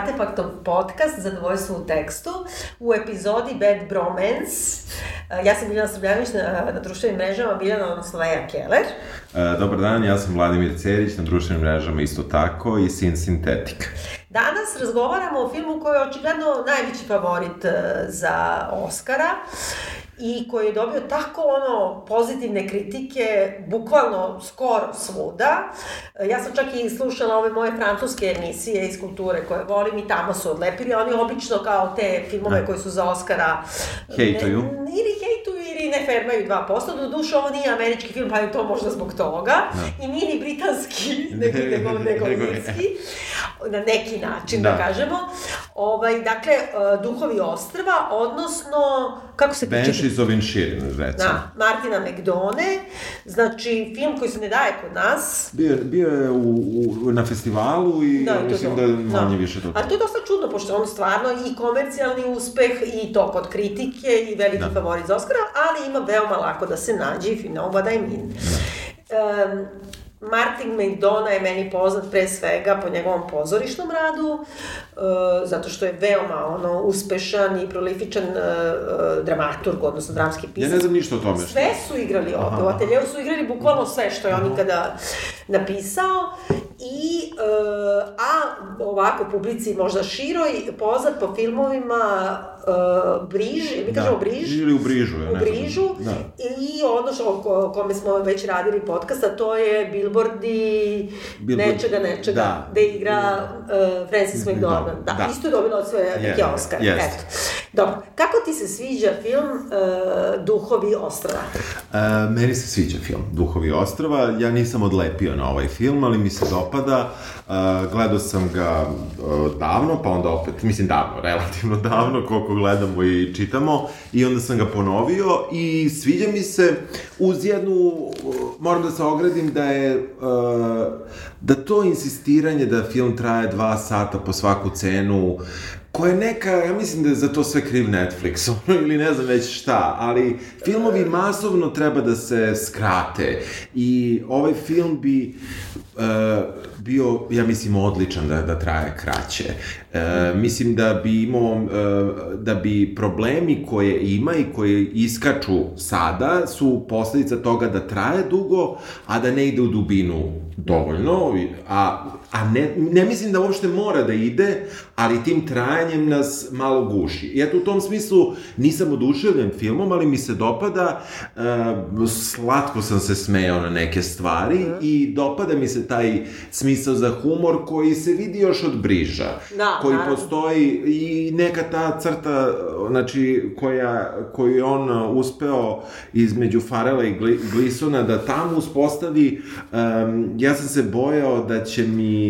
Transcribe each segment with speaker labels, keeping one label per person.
Speaker 1: Artefaktov podcast Zadovoljstvo u tekstu u epizodi Bad Bromance. Ja sam Biljana Srbljanović na, na društvenim mrežama, Biljana, odnosno Leja Keller.
Speaker 2: E, dobar dan, ja sam Vladimir Cerić, na društvenim mrežama isto tako i Sin Sintetik.
Speaker 1: Danas razgovaramo o filmu koji je očigledno najveći favorit e, za Oscara i koji je dobio tako ono pozitivne kritike, bukvalno skoro svuda. Ja sam čak i slušala ove moje francuske emisije iz kulture koje volim i tamo su odlepili. Oni obično kao te filmove koji su za Oscara...
Speaker 2: Hejtuju.
Speaker 1: Ili hejtuju ili ne fermaju 2%. Do duše ovo nije američki film, pa je to možda zbog toga. Da. I nije ni britanski, nego, nego, nego, nego na neki način, da, da kažemo. Ovaj, dakle, Duhovi ostrva, odnosno, kako se
Speaker 2: piče? Banshees of Inisherin, recimo.
Speaker 1: Da, Martina McDone, znači film koji se ne daje kod nas.
Speaker 2: Bio, bio je u, u, na festivalu i da, mislim to. da je manje da. više to.
Speaker 1: Ali to je dosta čudno, pošto on stvarno i komercijalni uspeh i to kod kritike i veliki da. favorit za Oscara, ali ima veoma lako da se nađe i film What I Mean. Da. Um, Martin McDonough je meni poznat pre svega po njegovom pozorišnom radu, uh, zato što je veoma ono, uspešan i prolifičan uh, uh, dramaturg, odnosno dramski pisac.
Speaker 2: Ja ne znam ništa o tome.
Speaker 1: Sve su igrali ovde, u ateljevu su igrali bukvalno sve što je on ikada napisao i, a ovako publici možda široj, poznat po filmovima uh, Briž, mi da. kažemo Briž.
Speaker 2: Ili u Brižu, ja
Speaker 1: U Brižu. Da. I ono što, o kome smo već radili podcasta, to je Billboardi Billboard. nečega, nečega, da. gde igra uh, Francis da. McDormand. Da. da. Isto je dobila od svoje neke yeah. Oscar. Yes. Eto. Dobro, kako ti se sviđa film uh, Duhovi ostrava?
Speaker 2: Uh, meni se sviđa film Duhovi ostrava. Ja nisam odlepio na ovaj film, ali mi se dopada. Uh, gledao sam ga uh, davno, pa onda opet, mislim davno, relativno davno, koliko gledamo i čitamo, i onda sam ga ponovio i sviđa mi se uz jednu, moram da se ogradim da je, uh, da to insistiranje da film traje dva sata po svaku cenu, koja je neka, ja mislim da je za to sve kriv Netflix, ono, ili ne znam već šta, ali filmovi masovno treba da se skrate i ovaj film bi uh, bio, ja mislim, odličan da, da traje kraće. E, mislim da bi imao, e, da bi problemi koje ima i koje iskaču sada su posledica toga da traje dugo, a da ne ide u dubinu dovoljno, a, a ne, ne mislim da uopšte mora da ide, ali tim trajanjem nas malo guši. I eto, u tom smislu nisam oduševljen filmom, ali mi se dopada, uh, slatko sam se smejao na neke stvari mm. i dopada mi se taj smisao za humor koji se vidi još od briža.
Speaker 1: Da,
Speaker 2: koji naravno. postoji i neka ta crta, znači, koja, koju je on uspeo između Farela i Glisona da tamo uspostavi, um, ja sam se bojao da će mi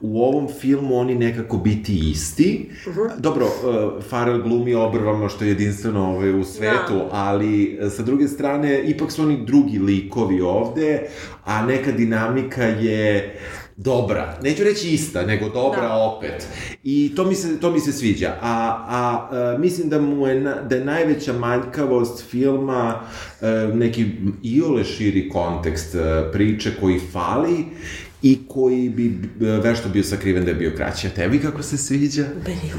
Speaker 2: u ovom filmu oni nekako biti isti. Uh mhm. -huh. Dobro, uh, Farel glumi obrvama što je jedinstveno ovaj, u svetu. Da. ali sa druge strane, ipak su oni drugi likovi ovde, a neka dinamika je dobra. Neću reći ista, nego dobra da. opet. I to mi se, to mi se sviđa. A, a, a e, mislim da mu je, na, da je najveća manjkavost filma e, neki iole širi kontekst e, priče koji fali i koji bi vešto bio sakriven da je bio kraći. A tebi kako se sviđa?
Speaker 1: Meni je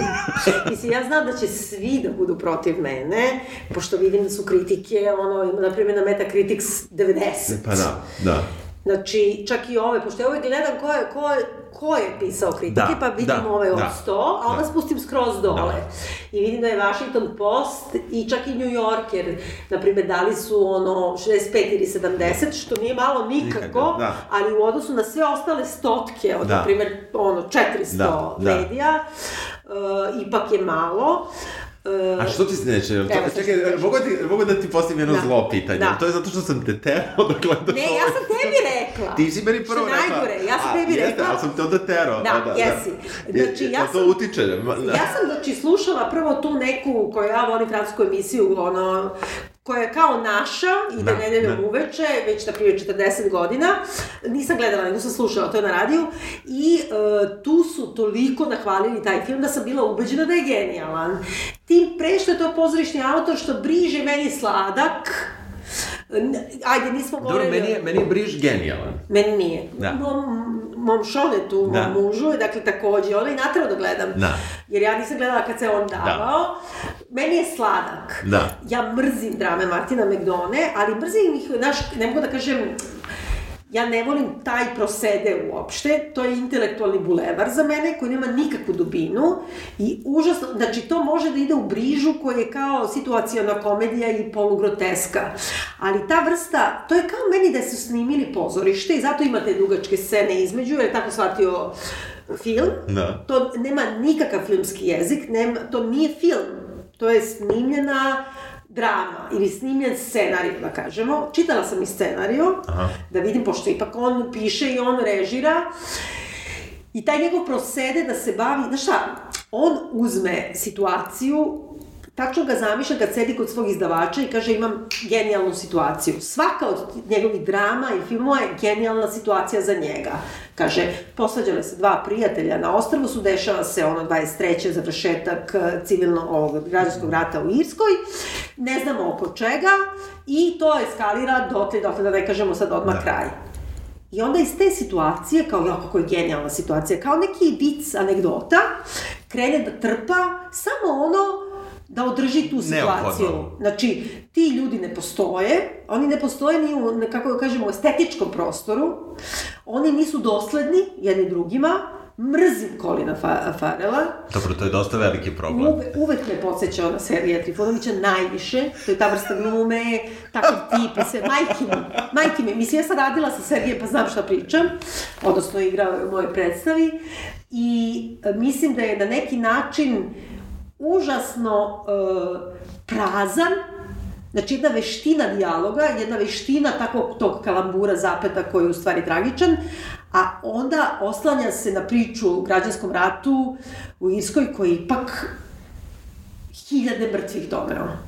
Speaker 1: Mislim, ja znam da će svi da budu protiv mene, pošto vidim da su kritike, ono, na primjer na Metacritics 90.
Speaker 2: Pa da, da.
Speaker 1: Znači, čak i ove, pošto ja uvijek gledam ko je, ko je, ko je pisao kritike, da, pa vidim da, ove od da, 100, a onda da. spustim skroz dole. Da. I vidim da je Washington Post i čak i New Yorker, na primjer, dali su ono 65 ili 70, što nije malo nikako, da. ali u odnosu na sve ostale stotke, od, da. na primjer, ono, 400 da, da. medija, uh, ipak je malo.
Speaker 2: A što ti se neće? To, čekaj, mogu, ti, mogu da ti postavim jedno da. zlo pitanje? Da. To je zato što sam te terao da gledaš
Speaker 1: Ne, ja sam tebi rekla.
Speaker 2: Ti si meni prvo rekla.
Speaker 1: najgore, ja sam tebi
Speaker 2: jeste,
Speaker 1: rekla.
Speaker 2: ali sam te onda terao.
Speaker 1: Da, da, da. jesi.
Speaker 2: Da. Znači, ja sam, to utiče. Da.
Speaker 1: Ja sam, znači, slušala prvo tu neku, koju ja volim francusku emisiju, ono, koja je kao naša, ide da, nedeljom da. uveče, već na prije 40 godina. Nisam gledala, nego sam slušala, to je na radiju. I uh, tu su toliko nahvalili taj film da sam bila ubeđena da je genijalan. Tim pre što je to pozorišni autor što briže meni sladak, Ajde, nismo govorili...
Speaker 2: Dobro, meni je, meni je Briž genijalan.
Speaker 1: Meni nije. Da. Mom, mom šonetu, da. mom mužu, dakle takođe, ono i natravo da gledam. Da. Jer ja nisam gledala kad se on da. davao. Da. Meni je sladak. Da. Ja mrzim drame Martina McDone, ali mrzim ih, znaš, ne mogu da kažem, Ja ne volim taj prosede uopšte, to je intelektualni bulevar za mene koji nema nikakvu dubinu i užasno, znači to može da ide u brižu koja je kao situacijona komedija i polugroteska, ali ta vrsta, to je kao meni da su snimili pozorište i zato imate dugačke scene između, jer je tako shvatio film, da. to nema nikakav filmski jezik, nema, to nije film, to je snimljena drama ili snimljen scenarij, da kažemo. Čitala sam i scenariju, Aha. da vidim, pošto ipak on piše i on režira. I taj njegov prosede da se bavi, znaš šta, on uzme situaciju tačno ga zamišlja kad sedi kod svog izdavača i kaže imam genijalnu situaciju. Svaka od njegovih drama i filmova je genijalna situacija za njega. Kaže, posvađale se dva prijatelja na ostrvu su, dešava se ono 23. završetak eh, civilno ovog građanskog rata u Irskoj, ne znamo oko čega i to eskalira dotle, dotle da ne kažemo sad odmah da. kraj. I onda iz te situacije, kao jo, kako je genijalna situacija, kao neki vic, anegdota, krene da trpa samo ono da održi tu situaciju. Neophodno. Znači, ti ljudi ne postoje, oni ne postoje ni u, kako kažemo, estetičkom prostoru, oni nisu dosledni jedni drugima, mrzim Kolina Fa Farela.
Speaker 2: Dobro, to je dosta veliki problem.
Speaker 1: Uve, uvek me podsjeća na Serija Trifunovića najviše, to je ta vrsta glume, takav tip, sve, majke mi, majke mi, mislim, ja sam radila sa Serije, pa znam šta pričam, odnosno igrao u mojoj predstavi, i e, mislim da je na neki način užasno e, prazan, Znači, jedna veština dijaloga, jedna veština takvog tog kalambura zapeta koji je u stvari tragičan, a onda oslanja se na priču o građanskom ratu u Irskoj koji ipak hiljade mrtvih doneo.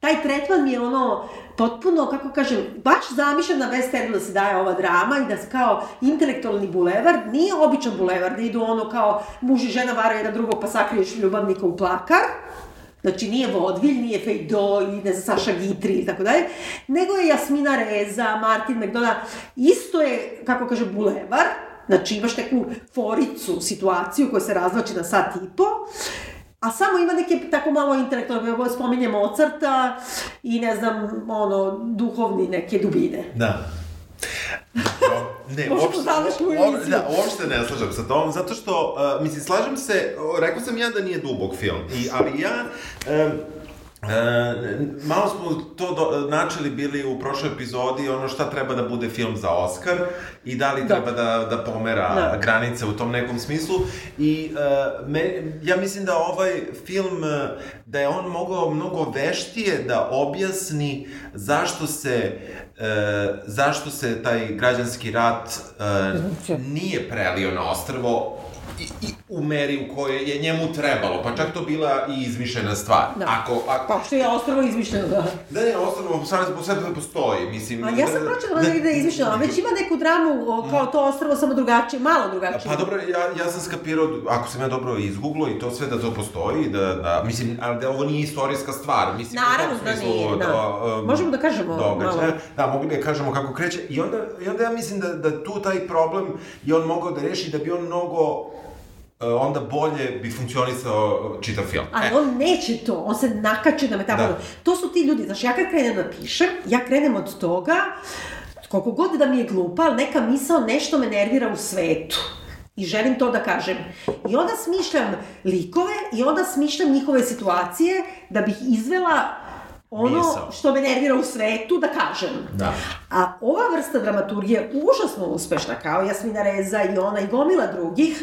Speaker 1: Taj tretman mi je ono, potpuno, kako kažem, baš zamišljam na West da se daje ova drama i da se kao intelektualni bulevar, nije običan bulevar, da idu ono kao muž i žena varaju jedan drugog pa sakriješ ljubavnika u plakar, Znači, nije Vodvilj, nije Fejdo i ne znam, Saša Gitri i tako dalje, nego je Jasmina Reza, Martin McDonough, isto je, kako kaže, bulevar, znači imaš neku foricu, situaciju koja se razlači na sat i po, A samo ima neke tako malo intelektualne, spominje Mozarta i ne znam, ono, duhovni neke dubine.
Speaker 2: Da. Ne, uopšte, uopšte, da, uopšte ne slažem sa tom, zato što, uh, mislim, slažem se, rekao sam ja da nije dubog film, i, ali ja, uh, E, malo smo to do, načeli bili u prošloj epizodi ono šta treba da bude film za Oscar i da li da. treba da, da pomera da. granice u tom nekom smislu i e, me, ja mislim da ovaj film da je on mogao mnogo veštije da objasni zašto se e, zašto se taj građanski rat e, nije prelio na ostrvo i, i u meri u kojoj je njemu trebalo, pa čak to bila i izmišljena stvar.
Speaker 1: Da. Ako, ako... Pa što je Ostrovo izmišljeno, da.
Speaker 2: Da, ne, Ostrovo sad po sebi postoji, mislim...
Speaker 1: A ja sam pročela da, da je izmišljeno, a već ima neku dramu kao to Ostrovo, samo drugačije, malo drugačije.
Speaker 2: Pa dobro, ja, ja sam skapirao, ako sam ja dobro izgooglo i to sve da to postoji, da, da mislim, ali da ovo nije istorijska stvar, mislim...
Speaker 1: Naravno da nije, da. da um, Možemo da kažemo događa, malo.
Speaker 2: Da, mogli da kažemo kako kreće i onda, i onda ja mislim da, da tu taj problem je on mogao da reši da bi on mnogo onda bolje bi funkcionisao čitav film.
Speaker 1: Ali e. on neće to, on se nakače na metaforu. Da. To su ti ljudi, znači ja kad krenem da pišem, ja krenem od toga, koliko god da mi je glupa, ali neka misao nešto me nervira u svetu. I želim to da kažem. I onda smišljam likove i onda smišljam njihove situacije da bih izvela ono Misao. što me nervira u svetu da kažem. Da. A ova vrsta dramaturgije je užasno uspešna, kao Jasmina Reza i ona i gomila drugih,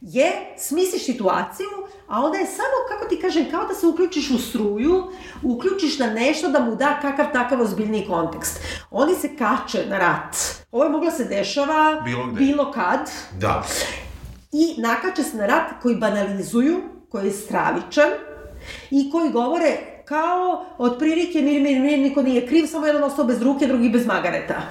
Speaker 1: je smisliš situaciju, a onda je samo, kako ti kažem, kao da se uključiš u struju, uključiš na nešto da mu da kakav takav ozbiljniji kontekst. Oni se kače na rat. Ovo je moglo se dešava bilo, gde. bilo kad.
Speaker 2: Da.
Speaker 1: I nakače se na rat koji banalizuju, koji je stravičan i koji govore kao otprilike mir, mir, mir, niko nije kriv, samo jedan ostao bez ruke, drugi bez magareta.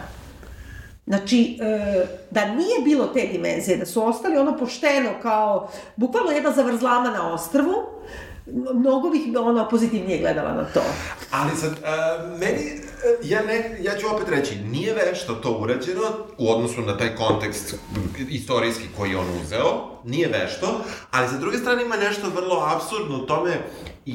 Speaker 1: Znači, e, da nije bilo te dimenzije, da su ostali ono pošteno kao, bukvalno jedna zavrzlama na ostrvu, mnogo bih ono pozitivnije gledala na to.
Speaker 2: Ali sad, uh, meni, ja, ne, ja ću opet reći, nije vešto to urađeno u odnosu na taj kontekst istorijski koji on uzeo, nije vešto, ali sa druge strane ima nešto vrlo absurdno u tome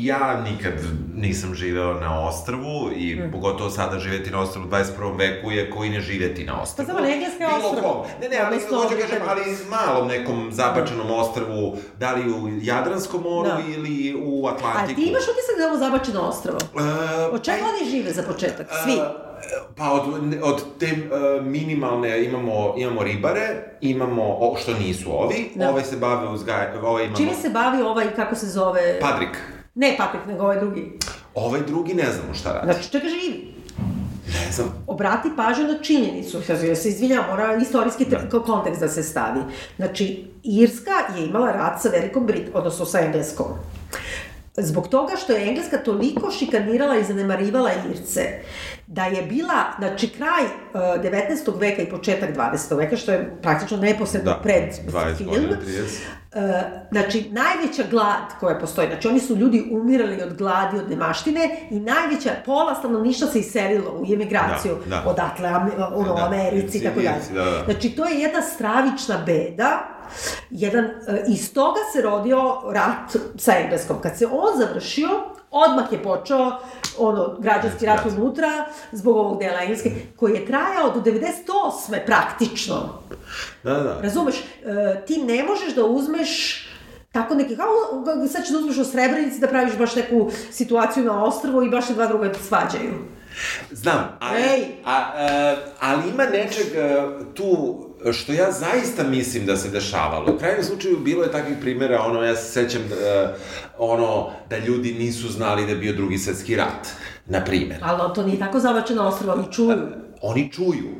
Speaker 2: ja nikad nisam živeo na ostrvu i mm. pogotovo sada živeti na ostrvu u 21. veku je koji ne živeti na ostrvu.
Speaker 1: Pa samo engleske ostrvo.
Speaker 2: Ne, ne, ali hoću kažem, ali malom nekom zabačenom ostrvu, da li u Jadranskom moru da. ili u Atlantiku.
Speaker 1: A ti imaš utisak da je ovo zabačeno ostrvo? Uh, Od čega pa, oni žive za početak? Svi? Uh,
Speaker 2: Pa od, od te uh, minimalne imamo, imamo ribare, imamo, o, što nisu ovi, da. ovaj se bave uzgaj, ovaj imamo...
Speaker 1: Čime se bavi ovaj, kako se zove?
Speaker 2: Padrik.
Speaker 1: Ne Patrik, nego ovaj drugi.
Speaker 2: Ovaj drugi ne znamo šta radi.
Speaker 1: Znači, čega živi?
Speaker 2: Ne znam.
Speaker 1: Obrati pažnju na činjenicu, ja se izvinjam, mora istorijski da. kontekst da se stavi. Znači, Irska je imala rat sa Velikom Brit, odnosno sa Engleskom. Zbog toga što je Engleska toliko šikanirala i zanemarivala Irce, da je bila, znači, kraj uh, 19. veka i početak 20. veka, što je praktično neposredno da, pred film, godina, Uh, znači, najveća glad koja postoji, znači oni su ljudi umirali od gladi, od nemaštine i najveća, pola stanovništva se iselilo u emigraciju da, da. odatle, ono, da, Americi i tako dalje. Da, da. Znači, to je jedna stravična beda, jedan, uh, iz toga se rodio rat sa Engleskom. Kad se on završio, odmah je počeo ono, građanski rat unutra, zbog ovog dela engleske, koji je trajao do 98. praktično.
Speaker 2: Da, da.
Speaker 1: Razumeš, e, ti ne možeš da uzmeš tako neki, kao sad ćeš da uzmeš o Srebrenici da praviš baš neku situaciju na ostrvu i baš se dva druga svađaju.
Speaker 2: Znam, ali, Ej. a, a, ali ima nečeg tu što ja zaista mislim da se dešavalo. U krajnjem slučaju bilo je takvih primjera, ono, ja se sećam da, ono, da ljudi nisu znali da je bio drugi svetski rat, na primjer.
Speaker 1: Ali to nije tako zavačeno ostrovo, oni čuju.
Speaker 2: Oni čuju,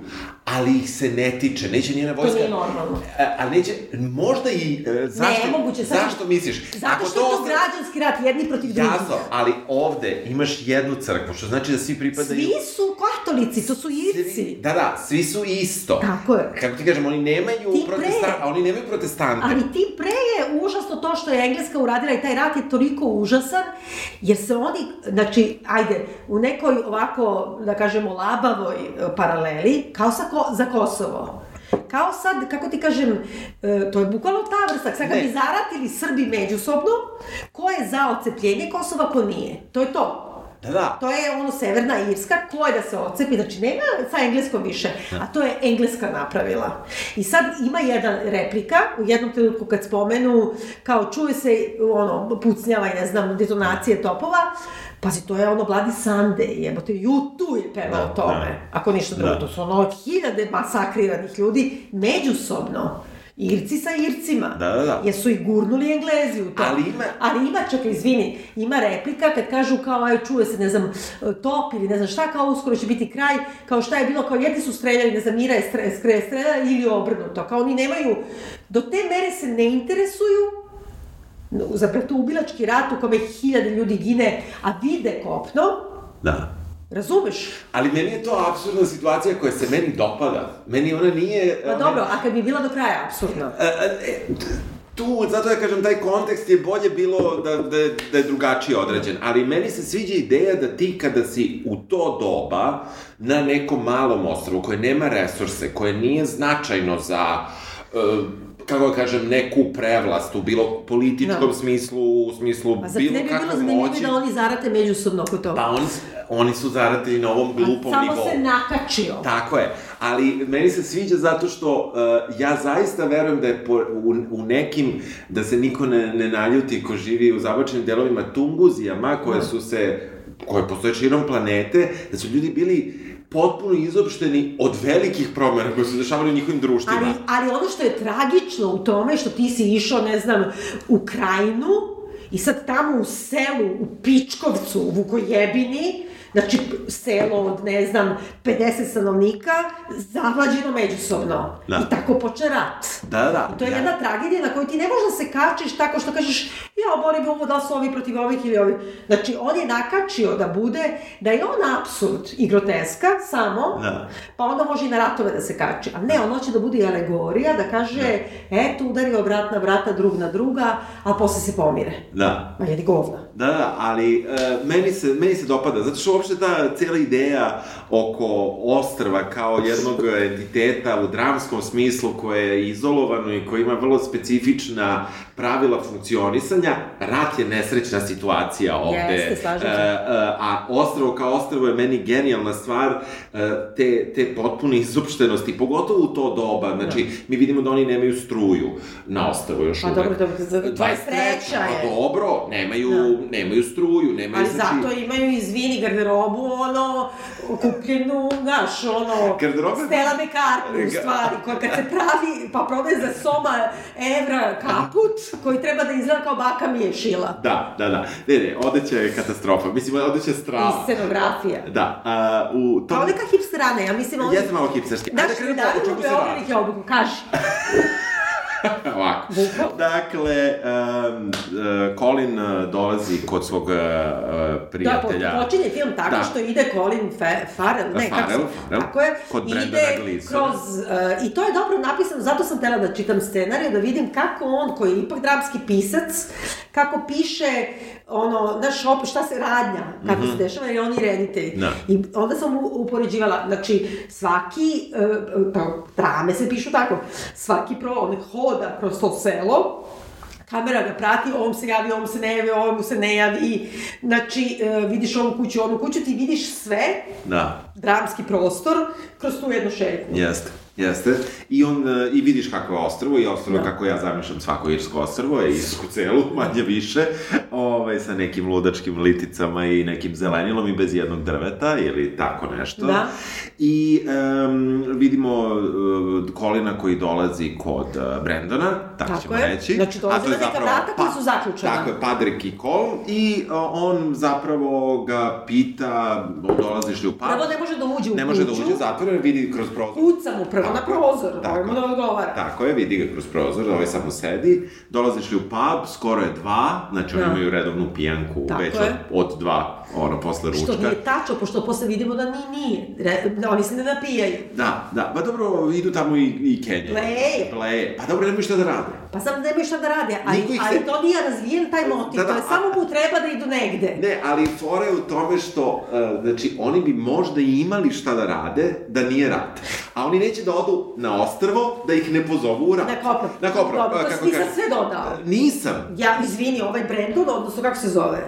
Speaker 2: ali ih se ne tiče, neće njena vojska... To
Speaker 1: nije normalno.
Speaker 2: A, neće, možda i... Uh, zašto,
Speaker 1: ne, moguće,
Speaker 2: sad, zašto misliš?
Speaker 1: Zato što to je to građanski rat, jedni protiv drugih. Jasno,
Speaker 2: ali ovde imaš jednu crkvu, što znači da svi pripadaju...
Speaker 1: Svi su katolici, to su irci.
Speaker 2: Da, da, svi su isto.
Speaker 1: Tako je.
Speaker 2: Kako ti kažem, oni nemaju protestante, oni nemaju protestante.
Speaker 1: Ali ti pre je užasno to što je Engleska uradila i taj rat je toliko užasan, jer se oni, znači, ajde, u nekoj ovako, da kažemo, labavoj e, paraleli, kao sa ko, za Kosovo. Kao sad, kako ti kažem, e, to je bukvalno ta vrsta, sad kad bi zaratili Srbi međusobno, ko je za ocepljenje Kosova, ko nije. To je to.
Speaker 2: Da, da.
Speaker 1: To je ono Severna Irska, ko je da se ocepi, znači nema sa engleskom više, da. a to je Engleska napravila. I sad ima jedan replika, u jednom trenutku kad spomenu, kao čuje se ono, pucnjava i ne znam, detonacije topova, Pazi, to je ono Bloody Sunday, jebote, YouTube je peva da, o tome. Da. Ako ništa drugo, da. to su ono hiljade masakriranih ljudi međusobno. Irci sa Ircima.
Speaker 2: Da, da, da.
Speaker 1: Jer su ih gurnuli Englezi u to.
Speaker 2: Ali ima...
Speaker 1: Ali ima, čekaj, izvini, ima replika kad kažu kao, aj, čuje se, ne znam, top ili ne znam šta, kao uskoro će biti kraj, kao šta je bilo, kao jedni su streljali, ne znam, Mira je stre, streljala ili obrnuto. Kao oni nemaju, do te mere se ne interesuju, za ubilački rat u kome hiljade ljudi gine, a vide kopno,
Speaker 2: da.
Speaker 1: Razumeš?
Speaker 2: Ali meni je to absurdna situacija koja se meni dopada. Meni ona nije...
Speaker 1: Pa dobro, a kad bi bila do kraja absurdna?
Speaker 2: E, e, tu, zato ja kažem, taj kontekst je bolje bilo da, da, da je drugačije određen. Ali meni se sviđa ideja da ti kada si u to doba na nekom malom ostrovu koje nema resurse, koje nije značajno za... Uh, kako da kažem, neku prevlast u bilo političkom no. smislu, u smislu
Speaker 1: pa bilo kakve moći. Pa zar ne bi bilo zanimljivo da oni zarate međusobno oko toga?
Speaker 2: Pa oni, oni su zaratili na ovom glupom
Speaker 1: samo
Speaker 2: nivou.
Speaker 1: Samo se nakačio.
Speaker 2: Tako je. Ali meni se sviđa zato što uh, ja zaista verujem da je po, u, u nekim, da se niko ne, ne naljuti ko živi u zabačenim delovima Tunguzijama, koje su se koje postoje širom planete, da su ljudi bili potpuno izopšteni od velikih promjena koje su dešavali u njihovim društvima.
Speaker 1: Ali, ali ono što je tragično u tome, što ti si išao, ne znam, u krajinu, i sad tamo u selu, u Pičkovcu, u Vukojebini, Znači, selo od, ne znam, 50 stanovnika, zavlađeno međusobno. Da. I tako poče rat.
Speaker 2: Da, da.
Speaker 1: I to je
Speaker 2: da.
Speaker 1: jedna tragedija na koju ti ne možeš da se kačiš tako što kažeš, ja, boli me ovo da su ovi protiv ovih ili ovi. Znači, on je nakačio da bude, da je on absurd i groteska samo, da. pa onda može i na ratove da se kači. A ne, on hoće da bude i alegorija, da kaže, da. eto, udario brat na brata, drug na druga, a posle se pomire.
Speaker 2: Da.
Speaker 1: Ma je govna.
Speaker 2: Da, da, ali uh, meni, se, meni se dopada, zato što uopšte ta cijela ideja oko ostrva kao jednog entiteta u dramskom smislu koje je izolovano i koje ima vrlo specifična pravila funkcionisanja, rat je nesrećna situacija ovde.
Speaker 1: Jeste, slažem se. Uh,
Speaker 2: a ostrvo kao ostrvo je meni genijalna stvar uh, te, te potpune izopštenosti, pogotovo u to doba. Znači, da. mi vidimo da oni nemaju struju na ostrvo još
Speaker 1: pa, uvek. Pa dobro, dobro, za 23.
Speaker 2: je. Pa dobro, nemaju, da. nemaju struju, nemaju...
Speaker 1: Ali znači... zato imaju, izvini, garderobu, ono, kupljenu, znaš, ono, Garderobe... Stella McCartney, u stvari, koja kad se pravi, pa prodaje za soma evra kaput, koji treba da izgleda kao baka mi je šila.
Speaker 2: Da, da, da. Ne, ne, odeća je katastrofa. Mislim, odeća je strava.
Speaker 1: I scenografija.
Speaker 2: Da. Uh, u tom...
Speaker 1: Kao neka hipsterana, ja mislim...
Speaker 2: Ovdje... Jeste malo hipsterski.
Speaker 1: Ajde, da krenemo, o čemu se radi. Daš mi kaži.
Speaker 2: Ovako. Dakle, um, uh, Colin uh, dolazi kod svog uh, prijatelja.
Speaker 1: Da, počinje film tako da. što ide Colin Fe, Farrell, ne,
Speaker 2: Farrell, kako se,
Speaker 1: Farrell, tako je,
Speaker 2: kod
Speaker 1: ide kroz, uh, i to je dobro napisano, zato sam tela da čitam scenariju, da vidim kako on, koji je ipak dramski pisac, kako piše ono, znaš, opet šta se radnja, kako mm -hmm. se dešava, i oni reditelji. Da. I onda sam upoređivala, znači, svaki, uh, pa, drame se pišu tako, svaki pro, on hoda kroz to selo, kamera ga prati, ovom se javi, ovom se ne javi, ovom se ne javi, znači, uh, vidiš ovu kuću, onu kuću, ti vidiš sve,
Speaker 2: da.
Speaker 1: dramski prostor, kroz tu jednu šetnju.
Speaker 2: Jeste. Jeste. I on, e, i vidiš kako je ostrvo, i ostrvo da. kako ja zamišljam svako irsko ostrvo, je irsku celu, manje više, ovaj, sa nekim ludačkim liticama i nekim zelenilom i bez jednog drveta, ili tako nešto.
Speaker 1: Da.
Speaker 2: I um, vidimo uh, Kolina koji dolazi kod uh, Brendona, tako, tako ćemo
Speaker 1: je.
Speaker 2: reći.
Speaker 1: Znači, dolazi na neka vrata pa, koja su zaključena.
Speaker 2: Tako je, Padrik i Kol, i uh, on zapravo ga pita, dolaziš li u pub?
Speaker 1: Prvo ne može da uđe u
Speaker 2: Ne može da uđe, zatvoren, vidi kroz prozor.
Speaker 1: Kuca mu prvo na prozor, tako, mu da odgovara.
Speaker 2: Tako je, vidi ga kroz prozor, ovaj samo sedi. Dolaziš li u pub, skoro je dva, znači oni da. imaju redovnu pijanku tako već od, od dva, ono, posle ručka.
Speaker 1: Što nije tačno, pošto posle vidimo da ni nije. Re, da oni se ne napijaju.
Speaker 2: Da, da, pa dobro, idu tamo i, i Kenje.
Speaker 1: Pleje.
Speaker 2: Pleje. Pa dobro, nemaju šta da rade.
Speaker 1: Pa sam nemaju šta da rade, ali, ali se... to nije razvijen taj motiv, da, da, to je a... samo mu treba da idu negde.
Speaker 2: Ne, ali fora je u tome što, uh, znači, oni bi možda imali šta da rade da nije rat. A oni neće da odu na ostrvo, da ih ne pozovu u rat.
Speaker 1: Na Koprov.
Speaker 2: Na Koprov.
Speaker 1: Dobro, to si ti sad sve dodao.
Speaker 2: Nisam.
Speaker 1: Ja, izvini, ovaj Brandon, odnosno kako se zove?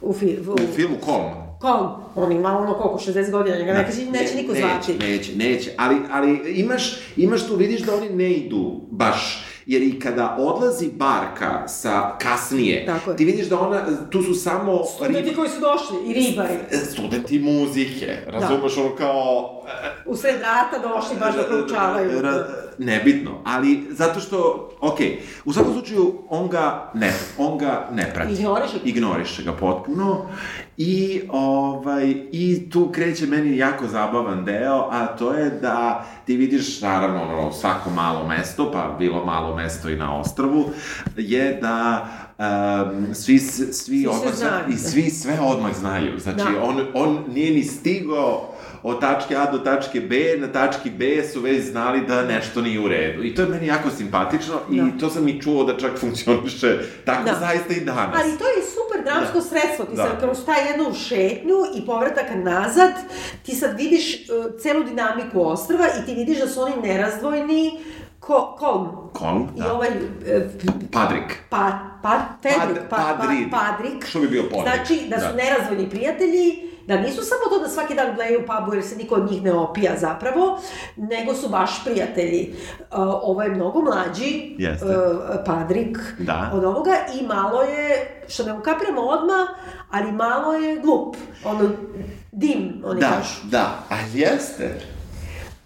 Speaker 1: U, fi,
Speaker 2: u, u filmu Kolm.
Speaker 1: Kolm. On ima ono koliko, 60 godina, njega ne, neće, neće niko
Speaker 2: neće,
Speaker 1: zvati.
Speaker 2: Neće, neće, ali, ali imaš, imaš tu, vidiš da oni ne idu baš jer i kada odlazi barka sa kasnije, ti vidiš da ona, tu su samo...
Speaker 1: Studenti koji su došli, i ribari.
Speaker 2: Studenti muzike, razumeš, da. ono kao...
Speaker 1: U sred rata došli baš da proučavaju.
Speaker 2: Nebitno, ali zato što, ok, u svakom slučaju, on ga ne, on ga ne prati.
Speaker 1: Ignoriše.
Speaker 2: Ignoriše ga potpuno i, ovaj, i tu kreće meni jako zabavan deo, a to je da ti vidiš, naravno, ono, svako malo mesto, pa bilo malo mesto i na ostrvu, je da um, svi, svi, svi odmah i svi sve odmah znaju. Znači, da. on, on nije ni stigao od tačke A do tačke B, na tački B su već znali da nešto nije u redu. I to je meni jako simpatično da. i to sam i čuo da čak funkcioniše tako da. zaista i danas.
Speaker 1: Ali to je super dramsko da. sredstvo. Ti da. sad kroz taj jednu šetnju i povratak nazad, ti sad vidiš uh, celu dinamiku ostrva i ti vidiš da su oni nerazdvojni Ko, kom?
Speaker 2: Kom,
Speaker 1: da. I ovaj... E,
Speaker 2: Padrik.
Speaker 1: Pa, pa, Pedrik,
Speaker 2: pa, pa,
Speaker 1: Padrik.
Speaker 2: Što bi bio Podrik?
Speaker 1: Znači, da su da. nerazvojni prijatelji, da nisu samo to da svaki dan gledaju pubu jer se niko od njih ne opija zapravo, nego su baš prijatelji. Uh, ovo je mnogo mlađi,
Speaker 2: Jeste.
Speaker 1: uh, Padrik,
Speaker 2: da.
Speaker 1: od ovoga i malo je, što ne ukapiramo odmah, ali malo je glup. Ono, dim, oni
Speaker 2: da,
Speaker 1: kažu.
Speaker 2: Da, a jeste.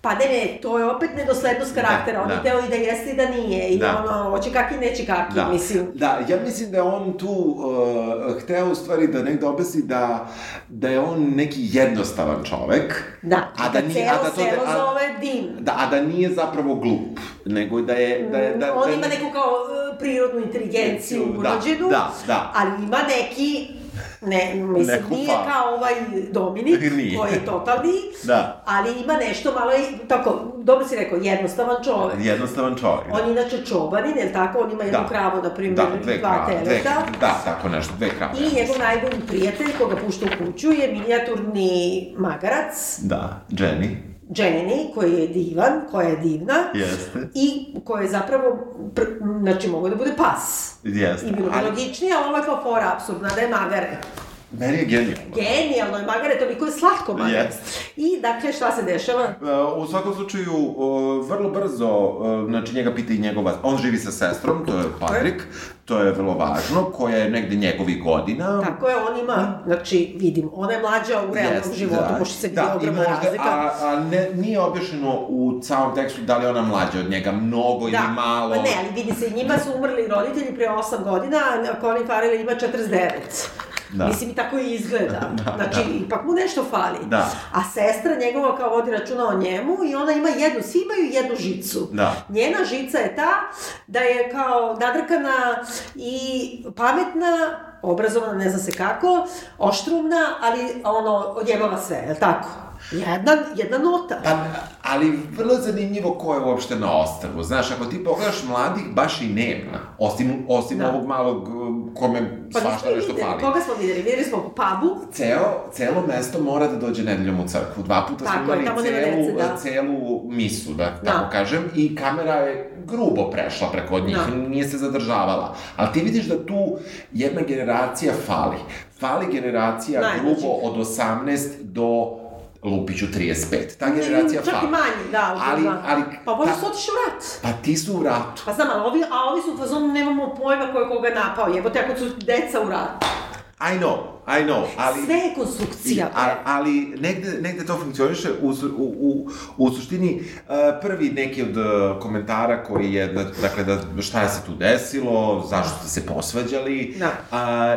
Speaker 1: Pa ne, ne, to je opet nedoslednost karaktera, da, on da. je teo i da jeste i da nije, i da. ono, hoće kaki, neće kaki,
Speaker 2: da.
Speaker 1: mislim.
Speaker 2: Da, ja mislim da je on tu uh, hteo u stvari da negde objasni da, da je on neki jednostavan čovek.
Speaker 1: Da, a da, da nije, a da to selo a, zove dim.
Speaker 2: Da, a da nije zapravo glup, nego da je... Da je da,
Speaker 1: on
Speaker 2: da,
Speaker 1: ima neku kao uh, prirodnu inteligenciju urođenu,
Speaker 2: da, da.
Speaker 1: ali ima neki Ne, mislim, Neku nije fa. kao ovaj Dominik, nije. koji je totalni, da. ali ima nešto malo tako, dobro si rekao, jednostavan čovek.
Speaker 2: Jednostavan čovek,
Speaker 1: da. On je inače čobanin, je li tako? On ima jednu da. kravu, na primjer,
Speaker 2: da, dve dva krave, teleta. Dve, da, tako nešto, dve krave.
Speaker 1: I njegov najbolji prijatelj, koga pušta u kuću, je minijaturni magarac.
Speaker 2: Da, Jenny.
Speaker 1: Jenny, koji je divan, koja je divna.
Speaker 2: Jeste.
Speaker 1: I koja je zapravo, pr, znači, mogo da bude pas.
Speaker 2: Jeste.
Speaker 1: I bilo bi logičnije, ali ovo je kao fora absurdna, da je magare.
Speaker 2: Meni je genijalno.
Speaker 1: Genijalno je, magare, toliko je slatko magare.
Speaker 2: Yes.
Speaker 1: I, dakle, šta se dešava?
Speaker 2: Uh, u svakom slučaju, vrlo brzo, znači njega pita i njegova, on živi sa sestrom, to je Patrik, to je vrlo važno, koja je negde njegovih godina.
Speaker 1: Tako je, on ima, znači, vidim, ona je mlađa u realnom yes, životu, da, pošto se da, ogromna možda, razlika.
Speaker 2: A, a ne, nije objašeno u celom tekstu da li ona mlađa od njega, mnogo da, ili malo.
Speaker 1: Da, pa ne, ali vidi se, njima su umrli roditelji pre 8 godina, a Colin Farrell ima 49. Da. Mislim, i tako i izgleda. da, znači, da. ipak mu nešto fali.
Speaker 2: Da.
Speaker 1: A sestra njegova kao vodi računa o njemu i ona ima jednu, svi imaju jednu žicu.
Speaker 2: Da.
Speaker 1: Njena žica je ta da je kao nadrkana i pametna, obrazovana, ne zna se kako, oštrumna, ali ono, odjebava sve, je li tako? Jedna, jedna nota.
Speaker 2: Pa, ali vrlo zanimljivo ko je uopšte na ostrvu. Znaš, ako ti pogledaš mladih, baš i nema. Osim, osim da. ovog malog kome pa svašta nešto fali.
Speaker 1: Koga smo videli? Videli smo pubu.
Speaker 2: Ceo, celo mesto mora da dođe nedeljom u crkvu. Dva puta tako smo imali celu, dece, da. celu misu, da, da tako kažem, i kamera je grubo prešla preko njih, da. nije se zadržavala. Ali ti vidiš da tu jedna generacija fali. Fali generacija Najveći. grubo od 18 do Lupiću 35. Ta generacija
Speaker 1: fali. Čak i manji, da.
Speaker 2: Ali, ali,
Speaker 1: pa možda su otišli u rat.
Speaker 2: Pa ti su u ratu.
Speaker 1: Pa znam, ali ovi, a ovi su u fazonu nemamo pojma ko je koga napao. Jebote, ako su deca u ratu.
Speaker 2: I know, I know, ali...
Speaker 1: Sve je konstrukcija.
Speaker 2: A, ali negde, negde to funkcioniše u, u, u, u suštini uh, prvi neki od uh, komentara koji je, da, dakle, da šta je se tu desilo, zašto ste se posvađali.
Speaker 1: Da.